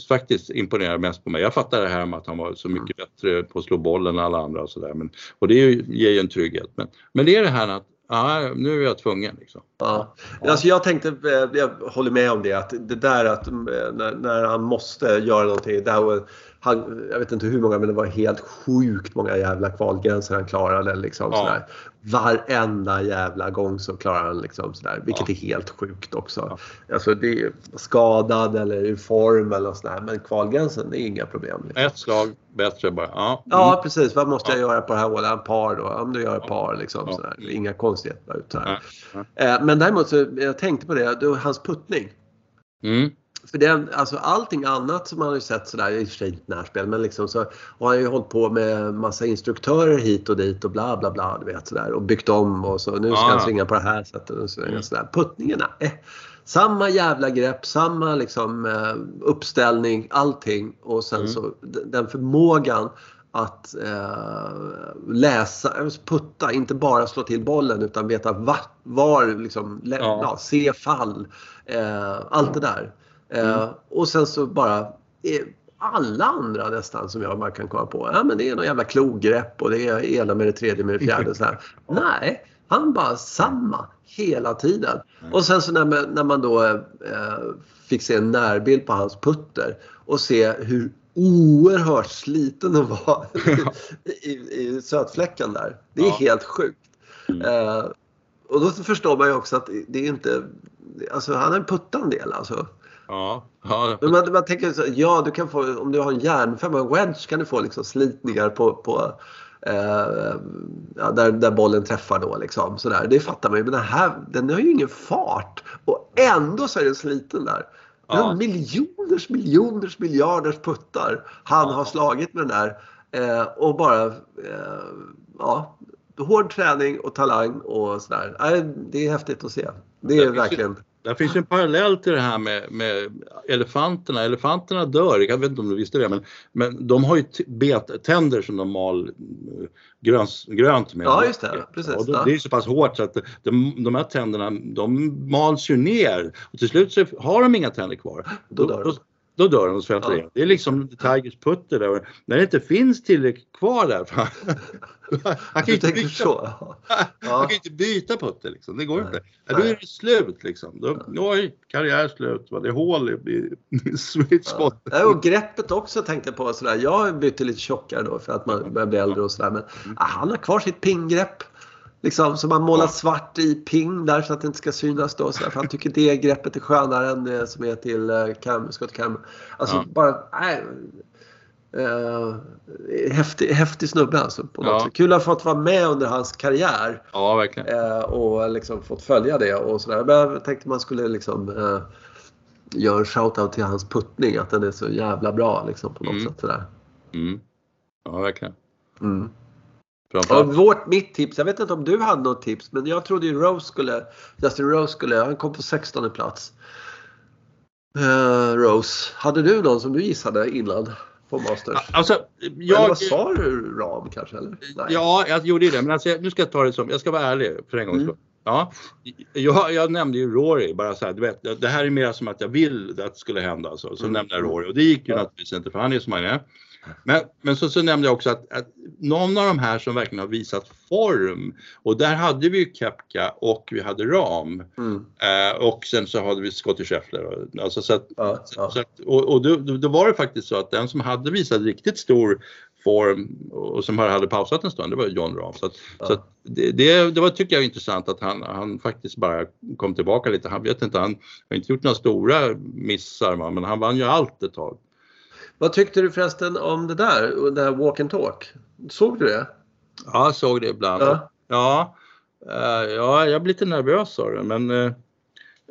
faktiskt imponerar mest på mig. Jag fattar det här med att han var så mycket bättre på att slå bollen än alla andra och sådär. Men, och det är ju, ger ju en trygghet. Men, men det är det här att, ja, nu är jag tvungen liksom. Ja. Alltså jag tänkte, eh, jag håller med om det, att det där att eh, när, när han måste göra någonting. Där var, han, jag vet inte hur många men det var helt sjukt många jävla kvalgränser han klarade. Liksom, Ja. sådär. Varenda jävla gång så klarar han liksom sådär, vilket Ja. är helt sjukt också. Alltså det är skadad eller ur form eller sådär men kvalgränsen det är inga problem. Liksom. Ett slag bättre bara. Ja, Ja precis, vad måste jag Ja. göra på det här hålet? En par då? Ja men då gör jag par liksom. Ja. Sådär. Inga konstigheter. Ut, sådär. Eh, Men däremot så, jag tänkte på det, då, hans puttning. Mm. För det, alltså allting annat som man har ju sett sådär, i och för sig inte närspel, men liksom så har han ju hållit på med massa instruktörer hit och dit och bla bla bla, du vet sådär och byggt om och så nu ska Ah. han svinga på det här sättet och så, Mm. sådär. Puttningarna, eh, samma jävla grepp, samma liksom eh, uppställning, allting och sen Mm. så den förmågan att eh, läsa, alltså putta, inte bara slå till bollen utan veta var, var liksom, ja, se fall, eh, allt det där. Eh, Mm. Och sen så bara eh, alla andra nästan som jag bara kan komma på. Ja men det är någon jävla klogrepp och det är ena med det tredje med det fjärde. Så här. Nej, han bara samma hela tiden. Och sen så när man, när man då eh, fick se en närbild på hans putter och se hur oerhört sliten den var i, i sötfläcken där. Det är Ja. helt sjukt. Mm. Eh, och då förstår man ju också att det är inte... Alltså han har en puttat en del alltså. Ja, ja. Men man, man tänker så, ja du kan få, om du har en järnfemma, en wedge kan du få liksom slitningar på, på eh, ja, där, där bollen träffar då liksom. Sådär. Det fattar man ju. Men den här, den har ju ingen fart. Och ändå så är den sliten där. Den Ja. miljoners, miljoners, miljarders puttar han har slagit med den där. Eh, och bara, eh, ja, hård träning och talang och sådär. Nej, det är häftigt att se. Det är verkligen... Där finns ju en parallell till det här med, med elefanterna. Elefanterna dör, jag vet inte om du visste det, men, men de har ju bettänder som de mal eh, gröns, grönt med. Ja, just det. Precis. Och det, det är så pass hårt så att de, de här tänderna de mals ju ner och till slut så har de inga tänder kvar. Då dör de. Då, då dör de och svälter Ja. Det är liksom Tigers putter där. När det inte finns tillräckligt kvar där. Han, han, kan inte byta, så? han Ja. kan ju inte byta putter liksom. Det går Nej. inte. Ja, då är det slut liksom. Då, oj, karriär slut. Va? Det är hål i, i sweet spot. Ja, och greppet också tänkte jag på. Sådär. Jag bytte lite tjockare då för att man börjar bli äldre och sådär. Men ah, han har kvar sitt pinggrepp. Liksom, som han målar svart i ping där så att det inte ska synas då. Sådär. För han tycker det greppet är skönare än det som är till uh, Cam, Scott Cam. Alltså Ja. bara, nej. Uh, häftig, häftig snubbe alltså. På något Ja. sätt. Kul att ha fått vara med under hans karriär. Ja, verkligen. Eh, och liksom fått följa det och sådär. Men jag tänkte man skulle liksom eh, göra en shoutout till hans puttning. Att den är så jävla bra liksom på något Mm. sätt. Sådär. Mm. Ja, verkligen. Mm. Vårt, mitt tips, jag vet inte om du hade något tips men jag trodde ju Rose skulle, Justin Rose skulle, han kom på 16 plats. Eh, Rose, hade du någon som du gissade innan på Masters? Alltså, Eller jag... vad sa du? Ram kanske? Eller? Nej. Ja, jag gjorde ju det. Men alltså, nu ska jag ta det som, jag ska vara ärlig för en gångs Mm. skull. Ja, jag, jag nämnde ju Rory, bara så här, du vet, det här är mer som att jag vill att det skulle hända. Så, så Mm. nämnde jag Rory och det gick ju Ja. naturligtvis inte för han är som han är. Men, men så, så nämnde jag också att, att någon av de här som verkligen har visat form och där hade vi ju Kepka och vi hade Ram Mm. eh, och sen så hade vi Scottie Scheffler. Alltså så att, Ja, ja. så att, och och då, då var det faktiskt så att den som hade visat riktigt stor form och som hade pausat en stund, det var John Rahm. Så, att, Ja. så det, det, det var, tycker jag intressant att han, han faktiskt bara kom tillbaka lite. Han vet inte, han har inte gjort några stora missar men han vann ju allt ett tag. Vad tyckte du förresten om det där, det här walk and talk? Såg du det? Ja, jag såg det ibland. Ja. Ja, eh, ja jag blir lite nervös sa du, men eh,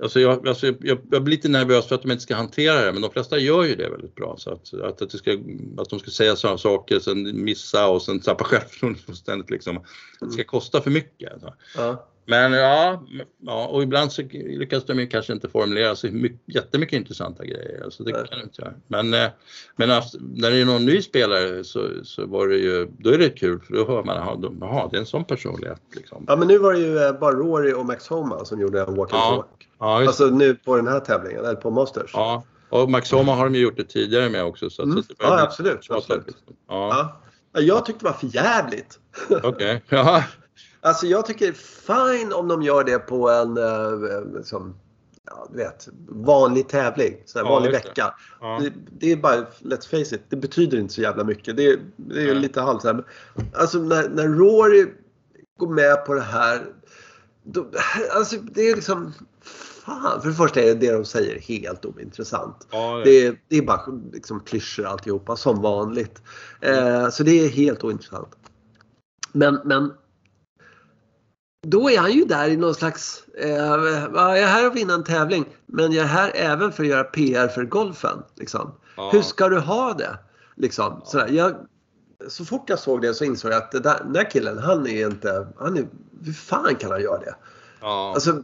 Alltså jag, alltså jag, jag blir lite nervös för att de inte ska hantera det men de flesta gör ju det väldigt bra. Så att, att, att, det ska, att de ska säga sådana saker, sen missa och sen tappa självförtroendet fullständigt. Liksom. Det ska kosta för mycket. Alltså. Ja. Men ja, ja, och ibland så lyckas de ju kanske inte formulera sig mycket, jättemycket intressanta grejer. Alltså det kan inte göra. Men, eh, men alltså, när det är någon ny spelare så, så var det ju, då är det kul för då hör man, jaha, de- jaha det är en sån personlighet. Liksom. ja, men nu var det ju eh, bara Rory och Max Homa som gjorde en walk and Ja. talk. Ja, Alltså nu på den här tävlingen, eller på Masters. ja. Och Max Homa har de ju gjort det tidigare med också. Så, Mm. så det Ja, absolut, absolut. Ja, Ja. Jag tyckte det var för jävligt. okej. Ja. Alltså jag tycker fine om de gör det på en eh, liksom, ja, vet, vanlig tävling. Så Ja, vanlig det. vecka. Ja. Det, det är bara, let's face it, det betyder inte så jävla mycket. Det, är- det är Nej. lite halvt här. Alltså när, när Rory går med på det här. Då, alltså det är liksom, fan. För det första är det de säger helt ointressant. Ja, Det är, det är bara liksom klyschor alltihopa som vanligt. Eh, så det är helt ointressant. Men, men då är han ju där i någon slags, eh, ja, jag är här och vinna en tävling men jag är här även för att göra PR för golfen. Liksom. ja. Hur ska du ha det? Liksom, sådär. Jag, så fort jag såg det så insåg jag att där, den där killen, han är inte, han är, hur fan kan han göra det? Ja. Alltså,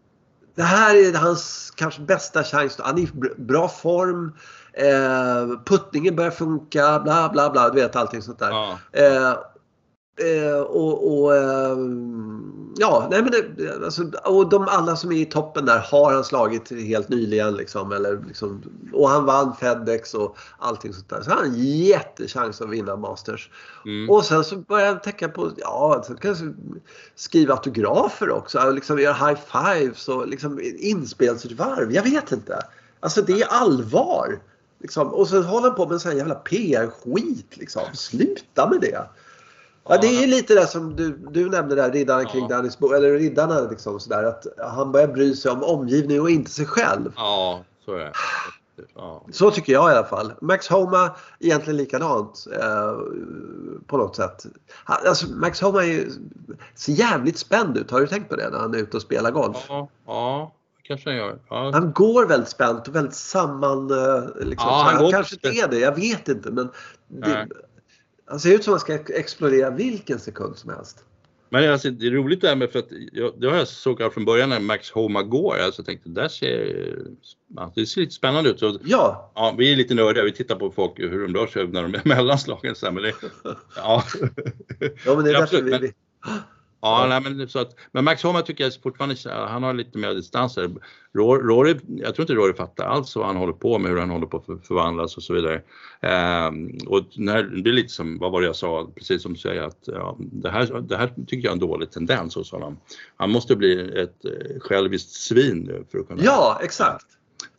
det här är hans kanske bästa chans. Han är i br- bra form. Eh, puttningen börjar funka. Bla bla bla. Du vet allting sånt där. ja. Eh, Eh, och, och eh, ja, nej men det, alltså, och de alla som är i toppen där har han slagit helt nyligen liksom, eller liksom, och han vann Fedex och allting sånt där. Så han har en jättechans att vinna Masters. Mm. Och sen så börjar jag tänka på, ja, så kanske skriva autografer också, liksom göra high fives och liksom inspelsvarv. Jag vet inte. Alltså det är allvar. Liksom. Och så håller han på med en sån här jävla PR-skit liksom. Sluta med det. Ja, det är lite det som du, du nämnde där, riddarna kring Ja. Dennis Bo, eller riddarna liksom sådär att han börjar bry sig om omgivningen och inte sig själv. Ja, så är det. Ja. Så tycker jag i alla fall. Max Homa egentligen likadant eh, på något sätt. Han, alltså, Max Homa är ju, ser jävligt spänd ut. Har du tänkt på det när han är ute och spelar golf? Ja, ja, kanske han gör. Ja. Han går väldigt spänt och väldigt samman... eh, Liksom, Ja, han han går kanske inte är det, jag vet inte. Men det. Han ser ut som att han ska explodera vilken sekund som helst. Men alltså, det är roligt det här med för att jag, det har jag såg från början när Max Homa går. Alltså, jag tänkte där ser, det ser lite spännande ut. Så, Ja, ja, vi är lite nördiga, vi tittar på folk hur de rör sig när de är mellanslagen. Så här, men det, ja. ja men det är därför vi... men- vi Ja, nej, men, så att, men Max Homa tycker jag fortfarande, han har lite mer distans. här. Rory, jag tror inte Rory fattar alls vad han håller på med, hur han håller på att för- förvandlas och så vidare. Ehm, och när, det är lite som, vad var det jag sa, precis som du säger att ja, det, här, det här tycker jag är en dålig tendens hos honom. Han måste bli ett eh, själviskt svin nu för att kunna, ja, exakt.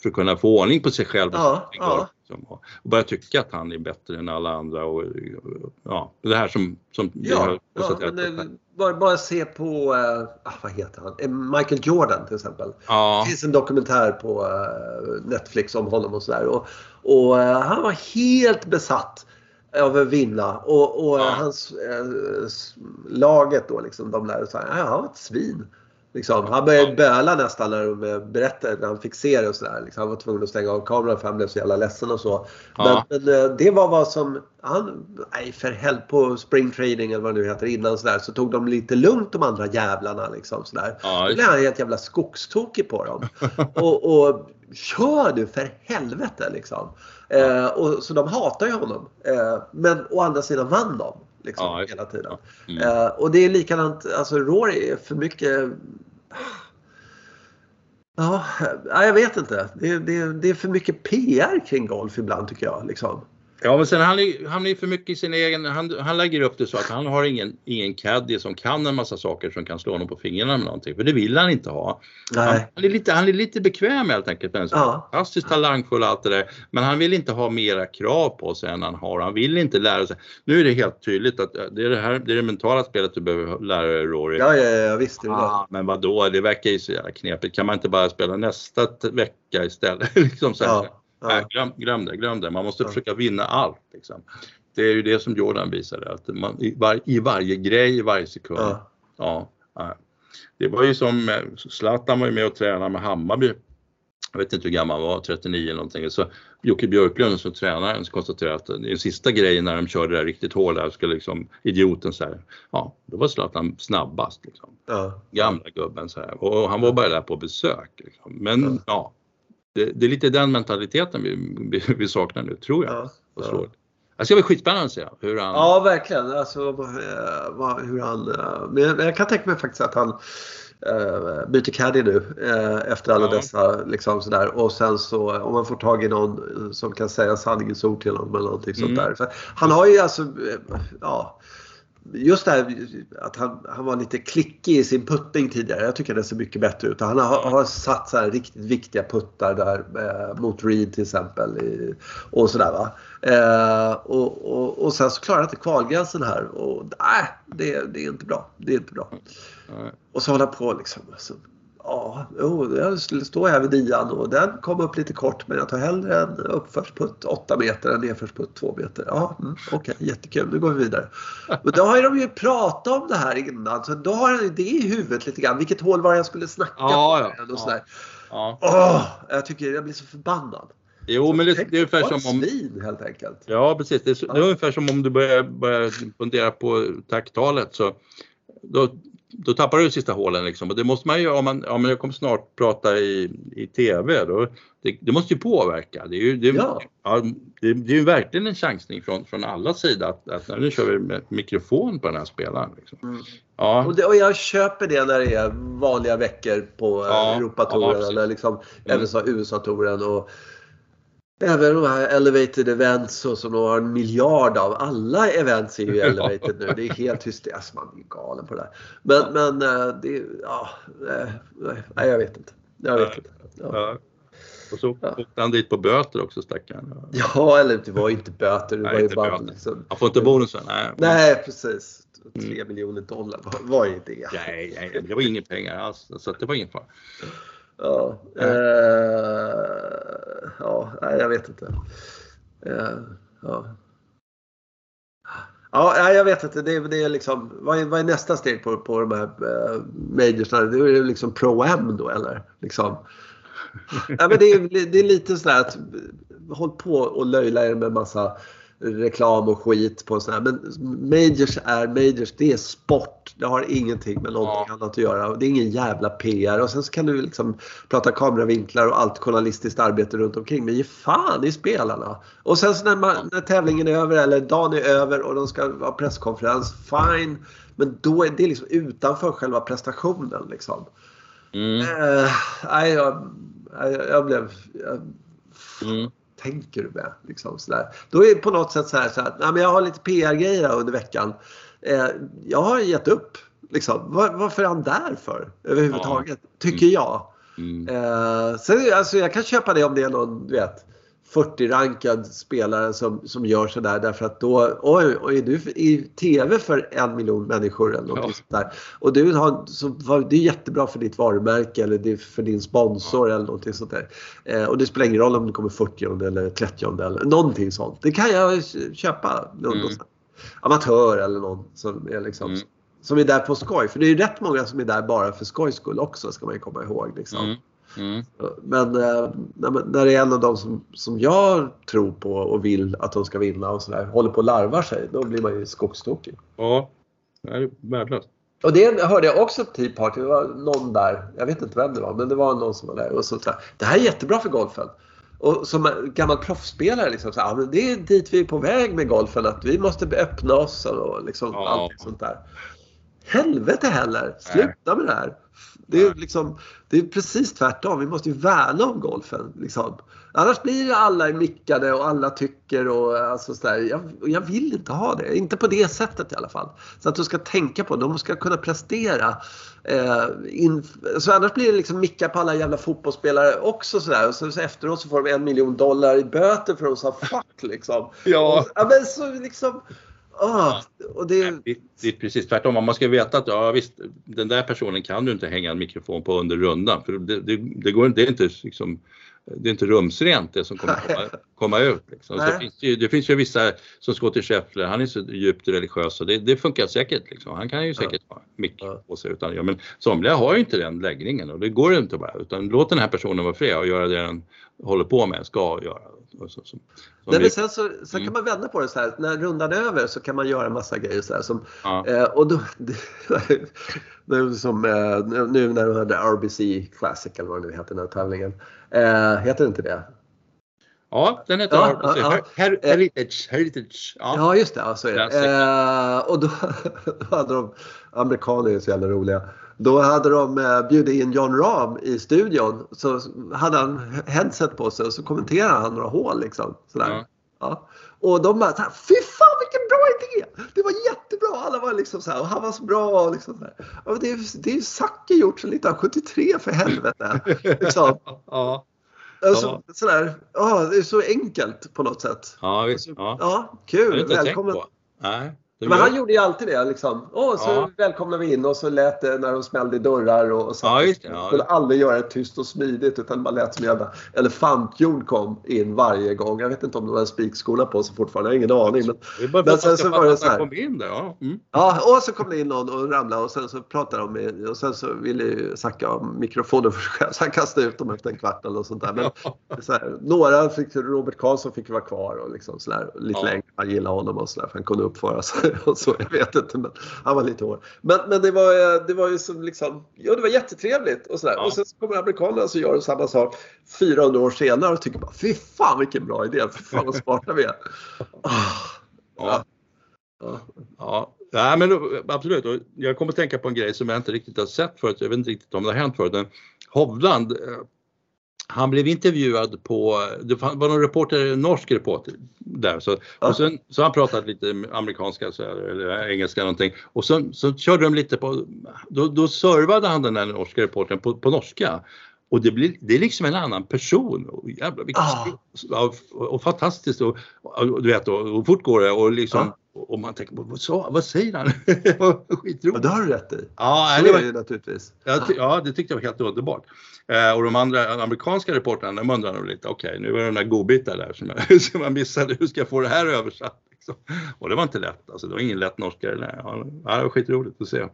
för att kunna få ordning på sig själv. Ja, ja. Liksom, och börja tycka att han är bättre än alla andra och ja, det här som, som Ja, ja men, bara, bara se på, ah, vad heter han, Eh, Michael Jordan till exempel. ja. Det finns en dokumentär på eh, Netflix om honom och sådär. Och, och eh, han var helt besatt av att vinna. Och, och Ja. hans laget då liksom, de lärde sig att han var ett svin. Liksom. Han började Ja. böla nästan när de berättade när han fick se det och sådär. Liksom. Han var tvungen att stänga av kameran för han blev så jävla ledsen och så. Ja. Men, men eh, det var vad som, han, nej för helvete på spring trading eller vad det nu heter innan sådär så tog de lite lugnt de andra jävlarna liksom sådär. Ja, Då blev han helt jävla skogstokig på dem. och, och kör du för helvete liksom. Eh, och, så de hatar ju honom. Eh, men å andra sidan vann de. Liksom, Ja, hela tiden. Mm. Eh, och det är likadant, alltså Rory är för mycket Ja, ja, jag vet inte. Det, det, det är för mycket PR kring golf ibland tycker jag. Liksom. Ja, men sen han är, han är för mycket i sin egen, han, han lägger upp det så att han har ingen, ingen caddy som kan en massa saker som kan slå honom på fingrarna med någonting. För det vill han inte ha. Han, Nej. han, är, lite, han är lite bekväm helt enkelt. en sån Ja. Fantastiskt talangfull och allt det där. Men han vill inte ha mera krav på sig än han har. Han vill inte lära sig. Nu är det helt tydligt att det är det här, det är det mentala spelet du behöver lära dig Rory. Ja, ja, ja, visst är det det. Ah, men vad då? det verkar ju så jävla knepigt. Kan man inte bara spela nästa vecka istället? liksom så. Ja, Nej, ja. glöm, glöm det, glöm det. Man måste Ja. försöka vinna allt. Liksom. Det är ju det som Jordan visade, att man, i, var, i varje grej, i varje sekund. Ja. Ja. ja. Det var ju som, eh, Zlatan var ju med och tränade med Hammarby. Jag vet inte hur gammal han var, 39 eller någonting. Så Jocke Björklund som tränaren så konstaterade att den sista grejen när de körde det där riktigt hårt där skulle liksom idioten så här, ja då var Zlatan snabbast liksom Ja. gamla gubben så här. Och han var bara där på besök. Liksom. Men ja, det, det är lite den mentaliteten vi, vi, vi saknar nu, tror jag. Ja. Ja. så. Det ska bli skitspännande att se hur han... Ja, verkligen. Alltså, eh, hur han, eh, men jag- kan tänka mig faktiskt att han eh, byter caddy nu eh, efter alla Ja. dessa liksom sådär. Och sen så om man får tag i någon som kan säga sanningens ord till honom eller någonting sånt Mm. där. För han har ju alltså, ja. Just det här att han, han var lite klickig i sin puttning tidigare. Jag tycker det ser mycket bättre ut. Han har, har satt så här riktigt viktiga puttar där eh, mot Reed till exempel. I, och sådär va. Eh, och, och, och sen så klarar han inte kvalgränsen här. Och nej, det, det är inte bra. Det är inte bra. Ja. Och så hålla på liksom. Alltså, ja, jo, jag står här vid nian och den kom upp lite kort men jag tar hellre en uppförsputt 8 meter än nedförsputt 2 meter. Ja, mm, okej, jättekul. Nu går vi vidare. Men då har ju de ju pratat om det här innan så då har ju det i huvudet lite grann. Vilket hål var jag skulle snacka Ja, på? ja, Och ja. sådär. Ja. Åh, jag tycker jag blir så förbannad. Jo, men det, det är ungefär som om... svin helt enkelt. Ja, precis. Det är, så- det är ungefär som om du börjar, börjar fundera på tacktalet. Så då då tappar du sista hålen liksom. Och det måste man ju, om man, ja men jag kommer snart prata i, i TV, då, det, det måste ju påverka. Det är ju, det, Ja. ja, det, det är ju verkligen en chansning från, från alla sidor att, att nu kör vi med mikrofon på den här spelaren. Liksom. Mm. Ja, Och, det, och jag köper det när det är vanliga veckor på Ja, ja, ja, Europatouren precis. eller liksom Mm. även så USA-touren och även de här elevated events så som de har en miljard av. Alla events är ju elevated nu. Det är helt hysteriskt. Man blir galen på det där. Men, men eh, det ja, eh, nej jag vet inte. Jag vet inte. Ja. Och så Ja. åkte han dit på böter också stackaren. ja, eller det var inte böter. Det Nej, var inte bara böter. liksom, Han får inte bonusen. Nej, Nej, precis. Mm. Tre miljoner dollar. Vad, är det? nej, nej, det var inga pengar alls. Så det var ingen fara. Ja, eh, ja nej, jag vet inte. Eh, ja. Ja, nej, jag vet inte. Det, är- det är liksom, vad, är, vad är nästa steg på, på de här eh, majorsna? Det är liksom Pro-Am då eller? Liksom. Ja, men det, är, det är lite sådär att håll på och löjla er med massa reklam och skit på sån här. Men majors är majors. Det är sport. Det har ingenting med någonting Ja. annat att göra. Det är ingen jävla PR. Och sen så kan du liksom prata kameravinklar och allt journalistiskt arbete runt omkring. Men ge fan i spelarna. Och sen så när, man, när tävlingen är över eller dagen är över och de ska ha presskonferens. Fine. Men då är det liksom utanför själva prestationen liksom. Mm, Eh, nej, jag, jag, jag blev... Jag, mm, tänker du med? Liksom, sådär. Då är det på något sätt så här, så här nej, men jag har lite PR-grejer under veckan. Eh, jag har gett upp. Liksom. Var, varför är han där för överhuvudtaget? Tycker jag. mm. Eh, sen, alltså, jag kan köpa det om det är någon, du vet, 40-rankad spelare som, som gör sådär därför att då, oj, oj, är du i TV för en miljon människor eller något Ja. sånt där. Och du har, så, det är jättebra för ditt varumärke eller det är för din sponsor eller någonting sånt där. Eh, och det spelar ingen roll om det kommer 40 eller 30 eller någonting sånt. Det kan jag köpa. Någon, Mm. amatör eller någon som är liksom Mm. som är där på skoj. För det är ju rätt många som är där bara för skojs skull också ska man ju komma ihåg. Liksom. Mm. Mm. Men eh, när, det är en av dem som, som jag tror på och vill att de ska vinna och sådär, håller på och larvar sig, då blir man ju skogstokig. Ja, det är värdelöst. Och det hörde jag också på Tea Party. Det var någon där, jag vet inte vem det var, men det var någon som var där och så. Det här är jättebra för golfen. Och som gammal proffsspelare, liksom, så, ja, men det är dit vi är på väg med golfen. Att vi måste öppna oss och liksom, Ja. allt sånt där. Helvete heller! Sluta med det här. Det är, liksom, det är precis tvärtom. Vi måste ju värna om golfen. Liksom. Annars blir alla mickade och alla tycker och alltså sådär. Jag, jag vill inte ha det. Inte på det sättet i alla fall. Så att du ska tänka på, de ska kunna prestera. Eh, in, så annars blir det liksom micka på alla jävla fotbollsspelare också sådär. Och så, så efteråt så får de en miljon dollar i böter för att de sa fuck liksom. Ja. Och, ja men så liksom. Ah, och det, Det, det är precis tvärtom. Man ska veta att ja, visst, den där personen kan du inte hänga en mikrofon på under rundan. För det, det, det, går, det, är inte, liksom, det är inte rumsrent det som kommer komma, komma ut. Liksom. Så Nej. det, finns ju, det finns ju vissa som Scottie Scheffler, han är så djupt religiös och det, det funkar säkert. Liksom. Han kan ju säkert ha mick Ja. på sig. Utan, ja, men somliga har ju inte den läggningen och det går ju inte bara. Utan låt den här personen vara fri och göra det den håller på med, ska göra. Så, så, som Nej, men sen så, sen Mm. kan man vända på det så här. När rundan är över så kan man göra massa grejer så här. Som, ja. eh, och då, nu, som, eh, nu när de hade RBC Classic eller vad det nu heter den här tävlingen. Eh, heter det inte det? ja, den heter Ja, ja, ja. Her, Heritage. Heritage. Ja. Ja, just det. Ja, så är det. Eh, och då, då hade de, amerikaner är så jävla roliga. Då hade de eh, bjudit in John Rahm i studion. Så hade han headset på sig och så kommenterade han några hål liksom. Sådär. Ja. Ja. Och de bara såhär, fy fan vilken bra idé! Det var jättebra! Alla var liksom såhär, och han var så bra. Liksom såhär. Ja, det är det är ju Zacke gjort sedan 1973 för helvete. liksom. Ja. alltså, sådär, ja, det är så enkelt på något sätt. Ja, visst. Ja, Ja. Kul! Välkommen! Nej. Men han gjorde ju alltid det liksom. Åh, så Ja. välkomnar vi in och så lät det när de smällde i dörrar och, och så. Ja, just ja. skulle aldrig göra det tyst och smidigt utan bara lät som en jävla elefantjord kom in varje gång. Jag vet inte om de hade spikskorna på sig fortfarande, jag har ingen aning. Men, Men sen så var det så här. kom in där. Ja. Mm. ja, och så kom det in någon och ramlade och sen så pratade de med, och sen så ville ju Zacke ha mikrofonen för sig själv så han kastade ut dem efter en kvart eller sånt där. Men så här, några fick, Robert Karlsson fick vara kvar och liksom sådär, lite Ja. längre. Han gillade honom och sådär för han kunde uppföra sig. och så, jag vet inte, men han var lite hård. Men, men det, var, det var ju som liksom, ja det var jättetrevligt och sådär. Ja. Och sen så kommer amerikanerna och gör samma sak 400 år senare och tycker bara fy fan vilken bra idé, fy fan vad smarta vi är. Ja. Ja. ja. ja. men absolut. Jag kommer att tänka på en grej som jag inte riktigt har sett förut. Jag vet inte riktigt om det har hänt förut. Men Hovland, eh, han blev intervjuad på, det var någon reporter, norsk reporter där. Så, och sen, så han pratat lite amerikanska så, eller engelska någonting och sen så körde de lite på, då, då servade han den där norska reportern på, på norska. Och det, blir, det är liksom en annan person. Och, jävlar, vilket ah. och, och, fantastiskt och, och, du vet och, och fort går det och liksom ah. Och man tänker vad, sa, vad säger han? Skitroligt. Ja, det har du rätt i. Ja, det, var, det naturligtvis. Ja, ja, det tyckte jag var helt underbart. Eh, och de andra amerikanska reportrarna de undrar nog lite, okej okay, nu var det den där godbitar där som jag, som jag missade, hur ska jag få det här översatt? Liksom. Och det var inte lätt, alltså, det var ingen lätt norska. Ja, det var skitroligt att se.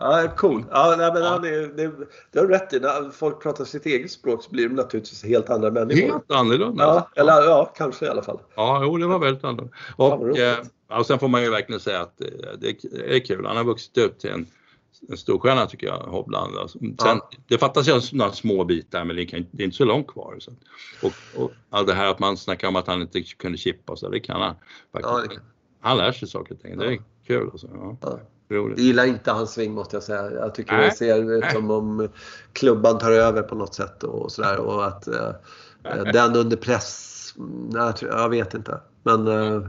Ja, cool. Ja, nej, men ja. Det, det, det har du rätt i. När folk pratar sitt eget språk så blir de naturligtvis helt andra människor. Helt annorlunda. Ja, eller ja, kanske i alla fall. Ja, jo, det var väldigt annorlunda. Och, ja, och sen får man ju verkligen säga att det, det är kul. Han har vuxit upp till en en storstjärna tycker jag, Hovland. Alltså, sen, ja. Det fattas ju några små bitar men det, kan, det är inte så långt kvar. Så. Och, och allt det här att man snackar om att han inte kunde chippa så, det kan han faktiskt. Ja, Han lär sig saker och ting, det är kul. Alltså. Ja. Jag gillar inte hans sving måste jag säga. Jag tycker Nej. det ser ut som om klubban tar över på något sätt och sådär och att eh, den under press, jag vet inte. Men eh, Eh,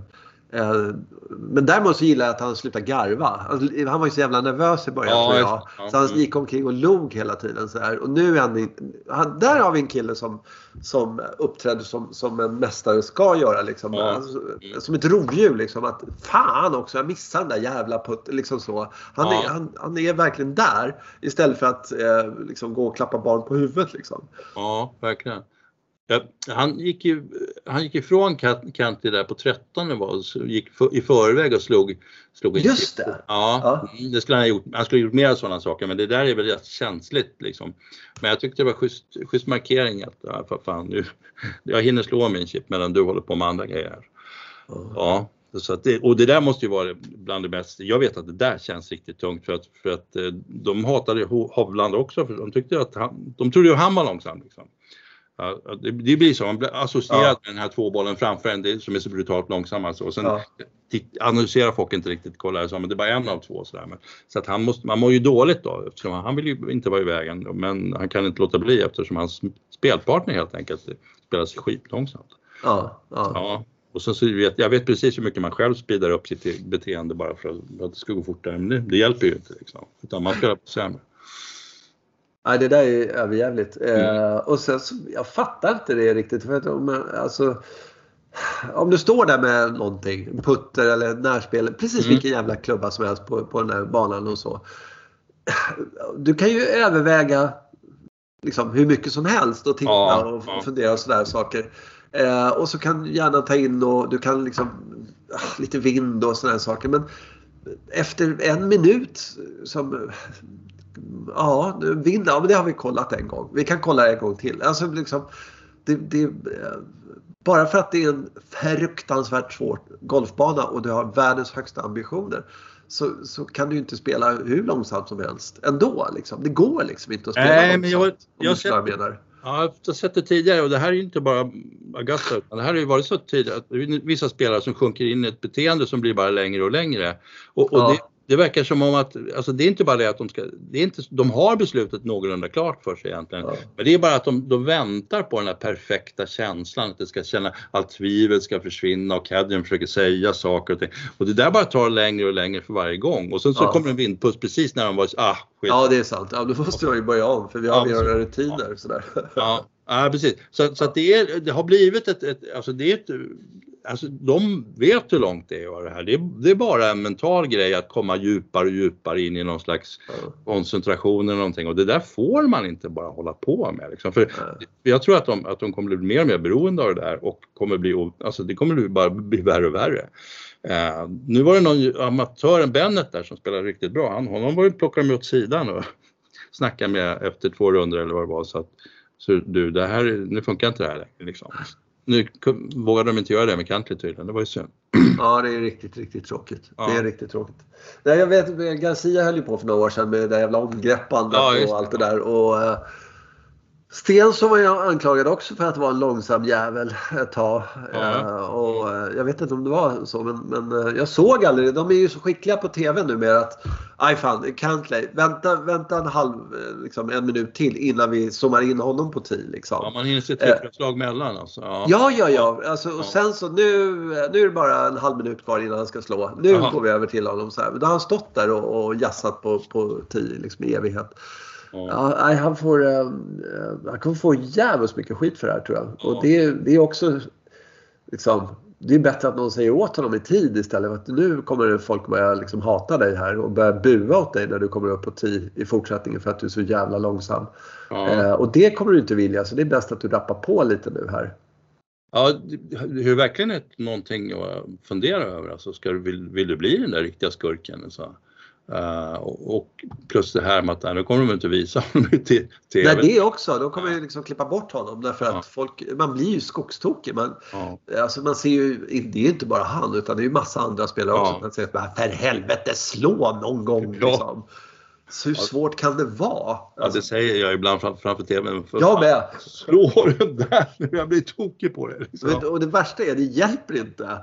men däremot så gillar jag att han slutade garva. Han var ju så jävla nervös i början ja, tror jag. Ja. Så han gick omkring och log hela tiden så här. Och nu är han, han Där har vi en kille som, som uppträder som, som en mästare ska göra. Liksom. Ja. Alltså, som ett rovdjur liksom. Att, fan också, jag missade den där jävla putten. Liksom så. Han, är, han, han är verkligen där. Istället för att eh, liksom, gå och klappa barn på huvudet. Liksom. Ja, verkligen. Ja, han, gick ju, han gick ifrån Kanti där på 13 var, gick för, i förväg och slog, slog Just det! Ja, ja, det skulle han ha gjort. Han skulle ha gjort mer sådana saker men det där är väl rätt känsligt liksom. Men jag tyckte det var schysst, schysst markering att ja, för fan, nu, jag hinner slå min chip medan du håller på med andra grejer. Mm. Ja. Så det, och det där måste ju vara bland det mest, jag vet att det där känns riktigt tungt för att, för att eh, de hatade Hovland också för de tyckte att han, de trodde ju han var långsam. Liksom. Ja, det, det, blir så, man blir associerad ja. med den här tvåbollen framför en det, som är så brutalt långsam alltså. Och sen ja. analyserar folk inte riktigt, kollar så, men det är bara en av två sådär. Men, så att han måste, man mår ju dåligt då eftersom han vill ju inte vara i vägen men han kan inte låta bli eftersom hans spelpartner helt enkelt spelar sig skitlångsamt. Ja, ja. ja. Och sen så vet jag vet precis hur mycket man själv speedar upp sitt beteende bara för att, det ska gå fortare. Men det, det hjälper ju inte liksom. Utan man spelar på sämre. Nej, det där är överjävligt. Mm. Eh, och sen så, jag fattar inte det riktigt. För att om, alltså, om du står där med någonting, putter eller närspel, precis mm. vilken jävla klubba som helst på, på den där banan och så. Du kan ju överväga liksom, hur mycket som helst och titta ja, och ja. fundera och sådär saker. Eh, och så kan du gärna ta in och du kan liksom ah, lite vind och sådana saker. Men efter en minut som ja, vinna, ja, men det har vi kollat en gång. Vi kan kolla en gång till. Alltså, liksom, det, det, bara för att det är en fruktansvärt svår golfbana och du har världens högsta ambitioner så, så kan du inte spela hur långsamt som helst ändå. Liksom. Det går liksom inte att spela Nej, långsamt. Men jag, jag, jag, jag menar. Ja, jag har sett det tidigare och det här är ju inte bara Augusta utan det här har ju varit så tidigare att vissa spelare som sjunker in i ett beteende som blir bara längre och längre. Och, och ja. det, det verkar som om att, alltså det är inte bara det att de ska, det är inte, de har beslutet någorlunda klart för sig egentligen. Ja. Men det är bara att de, de väntar på den här perfekta känslan, att det ska känna, allt tvivel ska försvinna och Cadmium försöker säga saker och ting. Och det där bara tar längre och längre för varje gång. Och sen så ja. kommer en vindpuss precis när de var, ah skit. Ja det är sant, ja, då måste jag ju börja om för vi har ja, mera rutiner. Ja. Sådär. Ja. Ja precis, så, så att det, är, det har blivit ett, ett, alltså det är ett alltså, de vet hur långt det är det här. Det är, det är, bara en mental grej att komma djupare och djupare in i någon slags koncentration eller någonting och det där får man inte bara hålla på med. Liksom. För. Jag tror att de, att de kommer bli mer och mer beroende av det där och kommer bli, alltså det kommer bara bli värre och värre. Uh, nu var det någon amatören Bennet där som spelade riktigt bra. Han, honom var ju plockade de åt sidan och snackade med efter två runder eller vad det var. Så att, så du, det här, nu funkar inte det här längre liksom. Nu vågade de inte göra det med Cantley tydligen, det var ju synd. Ja, det är riktigt, riktigt tråkigt. Ja. Det är riktigt tråkigt. Nej, jag vet, Garcia höll ju på för några år sedan med det jävla omgreppandet Ja, och allt det där. Och, eh, Stensson var jag anklagad också för att vara en långsam jävel ett tag. Ja. Eh, och, eh, jag vet inte om det var så, men, men eh, jag såg aldrig. De är ju så skickliga på TV numera att aj fan, Cantley, vänta, vänta en halv, liksom, en minut till innan vi zoomar in honom på tee. Liksom. Ja, man hinner se trippelslag mellan alltså. Ja. Ja, ja, ja. Alltså, och Ja. sen så nu, nu är det bara en halv minut kvar innan han ska slå. Nu Jaha. går vi över till honom. Så här. Då har han stått där och, och jassat på, på tio liksom, i evighet. Ja. Han, får, eh, eh, han kommer få jävligt mycket skit för det här tror jag. Ja. Och det, det är också liksom, det är bättre att någon säger åt honom i tid istället för att nu kommer folk börja liksom hata dig här och börja bua åt dig när du kommer upp på 10 i fortsättningen för att du är så jävla långsam. Ja. Eh, och det kommer du inte vilja så det är bäst att du rappar på lite nu här. Ja, det är verkligen ett, någonting att fundera över. Alltså, ska du, vill, vill du bli den där riktiga skurken? Så? Uh, och, plus det här med att nej, nu kommer de inte visa honom i TV. Nej, det också. De kommer ju liksom klippa bort honom därför Ja. att folk, man blir ju skogstokig. Man, Ja. alltså man ser ju, det är ju inte bara han utan det är ju massa andra spelare Ja. också. Man säger bara, för helvete slå någon gång Ja. liksom. Så hur svårt kan det vara? ja, Alltså, det säger jag ibland framför, framför TVn. För jag med. Slå den där nu, jag blir tokig på det. Liksom. Men- Och det värsta är, det hjälper inte.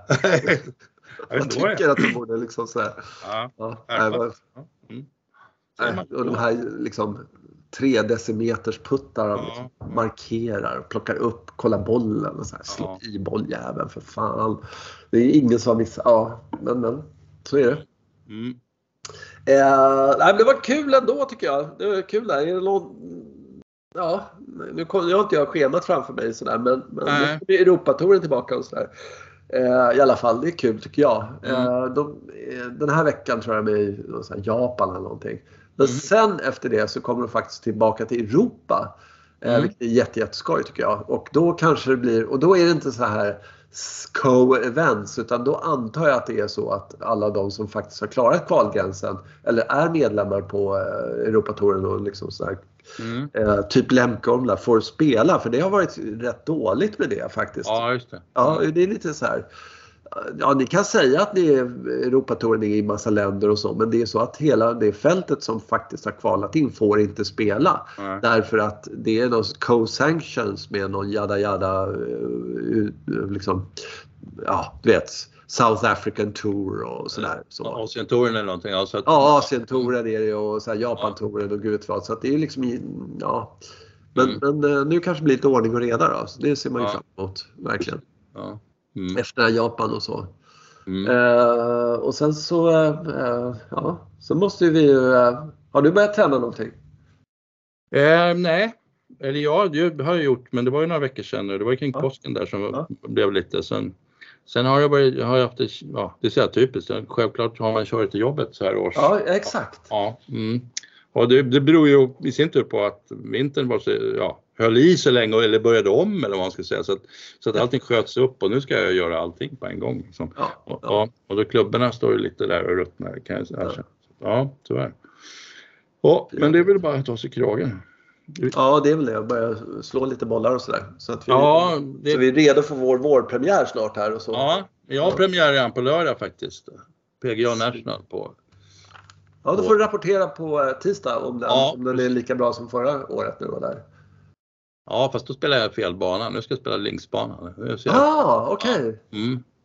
jag tycker att de borde liksom så här, Ja. ja, Ja, Mm. nej, och de här liksom tre decimeters puttar Ja. liksom, markerar, plockar upp, kollar bollen och så här, slå Ja. i bolljäveln för fan. Det är ingen som har missat. Ja, men, men så är det. Mm. Eh, nej, det var kul ändå tycker jag. Det var kul där. Är det någon... Ja, nu har inte jag schemat framför mig sådär men, men nu kommer Europatouren tillbaka och sådär. Eh, I alla fall, det är kul tycker jag. Mm. Eh, de, eh, den här veckan tror jag de är i Japan eller någonting. Men Mm. sen efter det så kommer de faktiskt tillbaka till Europa. Mm. Vilket är jätte, jätteskoj tycker jag. Och då kanske det blir, och då är det inte så här co-events utan då antar jag att det är så att alla de som faktiskt har klarat kvalgränsen eller är medlemmar på Europatouren och liksom så Mm. eh, typ Lemke där får spela för det har varit rätt dåligt med det faktiskt. Ja, just det. Ja, det är lite så här. Ja, ni kan säga att ni är Europatouren i massa länder och så, men det är så att hela det fältet som faktiskt har kvalat in får inte spela. Nej. Därför att det är något co-sanctions med någon jada jada, eh, liksom, ja du vet, South African Tour och sådär. Så. Asientouren eller någonting. Alltså att, Ja, Asientouren är det och så här Japantouren och gud vad. Så att det är liksom, i- ja. Men, Mm. men eh, nu kanske det blir lite ordning och reda då. Så det ser man ju Ja. fram emot, verkligen. Ja. Mm. Efter Japan och så. Mm. Eh, och sen så, eh, ja, så måste vi ju, eh, har du börjat träna någonting? Eh, nej, eller ja, det har jag gjort, men det var ju några veckor sedan nu. Det var ju kring Ja. påsken där som Ja. blev lite. Sen, sen har jag, börjat, har jag haft det, ja, det är så här typiskt. Självklart har man kört till jobbet så här års. Ja, exakt. Ja, mm. och det, det beror ju i sin tur på att vintern var så, ja, höll i så länge och- eller började om eller vad man ska säga. Så att, så att allting sköts upp och nu ska jag göra allting på en gång. Liksom. Ja, Och, ja. ja, och då klubborna står ju lite där och ruttnar kan jag säga. Ja. Ja, tyvärr. Ja, men det är väl bara att ta sig kragen. Ja, det är väl det. Att börja slå lite bollar och sådär. Så att vi, Ja, det, så vi är redo för vår vårpremiär snart här och så. ja, jag har premiär redan på lördag faktiskt. PGA National på. Ja, då får du rapportera på eh, tisdag om den, Ja, om den är lika bra som förra året när du var där. Ja, fast då spelar jag fel bana. Nu ska jag spela linksbanan. Jag. Ah, okej. Mm, Eh, det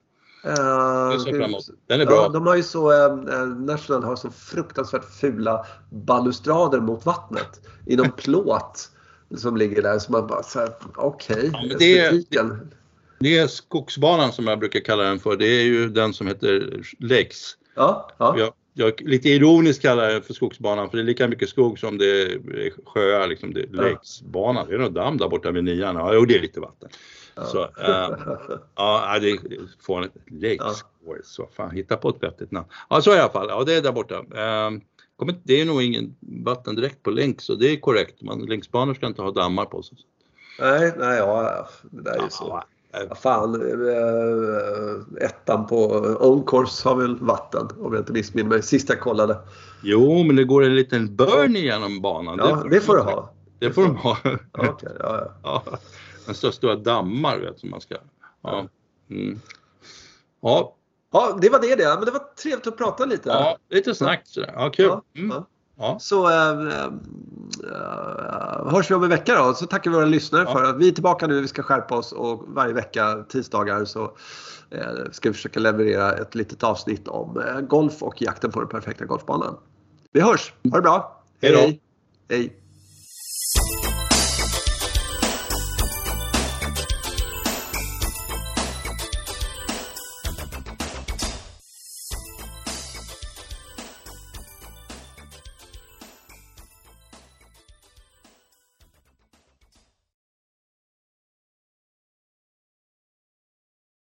emot. Den är Ja, bra. de har ju så, eh, eh, National har så fruktansvärt fula balustrader mot vattnet i någon plåt som ligger där. Så man bara såhär, okej, Ja, men det är-. Det är skogsbanan som jag brukar kalla den för. Det är ju den som heter Lakes. Ja, ja. Jag, jag lite ironiskt kallar den för skogsbanan för det är lika mycket skog som det är sjöar. Liksom det är Ja. Lakesbanan. Det är någon damm där borta vid nian. Ja, jo, det är lite vatten. Ja. Så, eh, ja, det är fånigt. Lakes Course. Vad fan, hitta på ett vettigt namn. Ja, så i alla fall. Ja, det är där borta. Eh, kommer, det är nog ingen vatten direkt på länk så det är korrekt. Man, ska inte ha dammar på sig. Nej, nej, ja, det där är ju så. Ja, Ja, fan, eh, ettan på Old Course har väl vatten om jag inte missminner mig. Sist jag kollade. Jo, men det går en liten burn igenom banan. Ja, det får du ha. Det får de ha. Okej, ja, ja. Ja. en så stora dammar vet som man ska. Ja. Mm. Ja, Ja, det var det det. Men det var trevligt att prata lite. ja, lite snack sådär. Ja, kul. Mm. ja. Ja. Så äh, äh, hörs vi om en vecka då. Så tackar vi våra lyssnare för att vi är tillbaka nu. Vi ska skärpa oss och varje vecka tisdagar så äh, ska vi försöka leverera ett litet avsnitt om golf och jakten på den perfekta golfbanan. Vi hörs. Ha det bra. Hej då. Hej. Hej.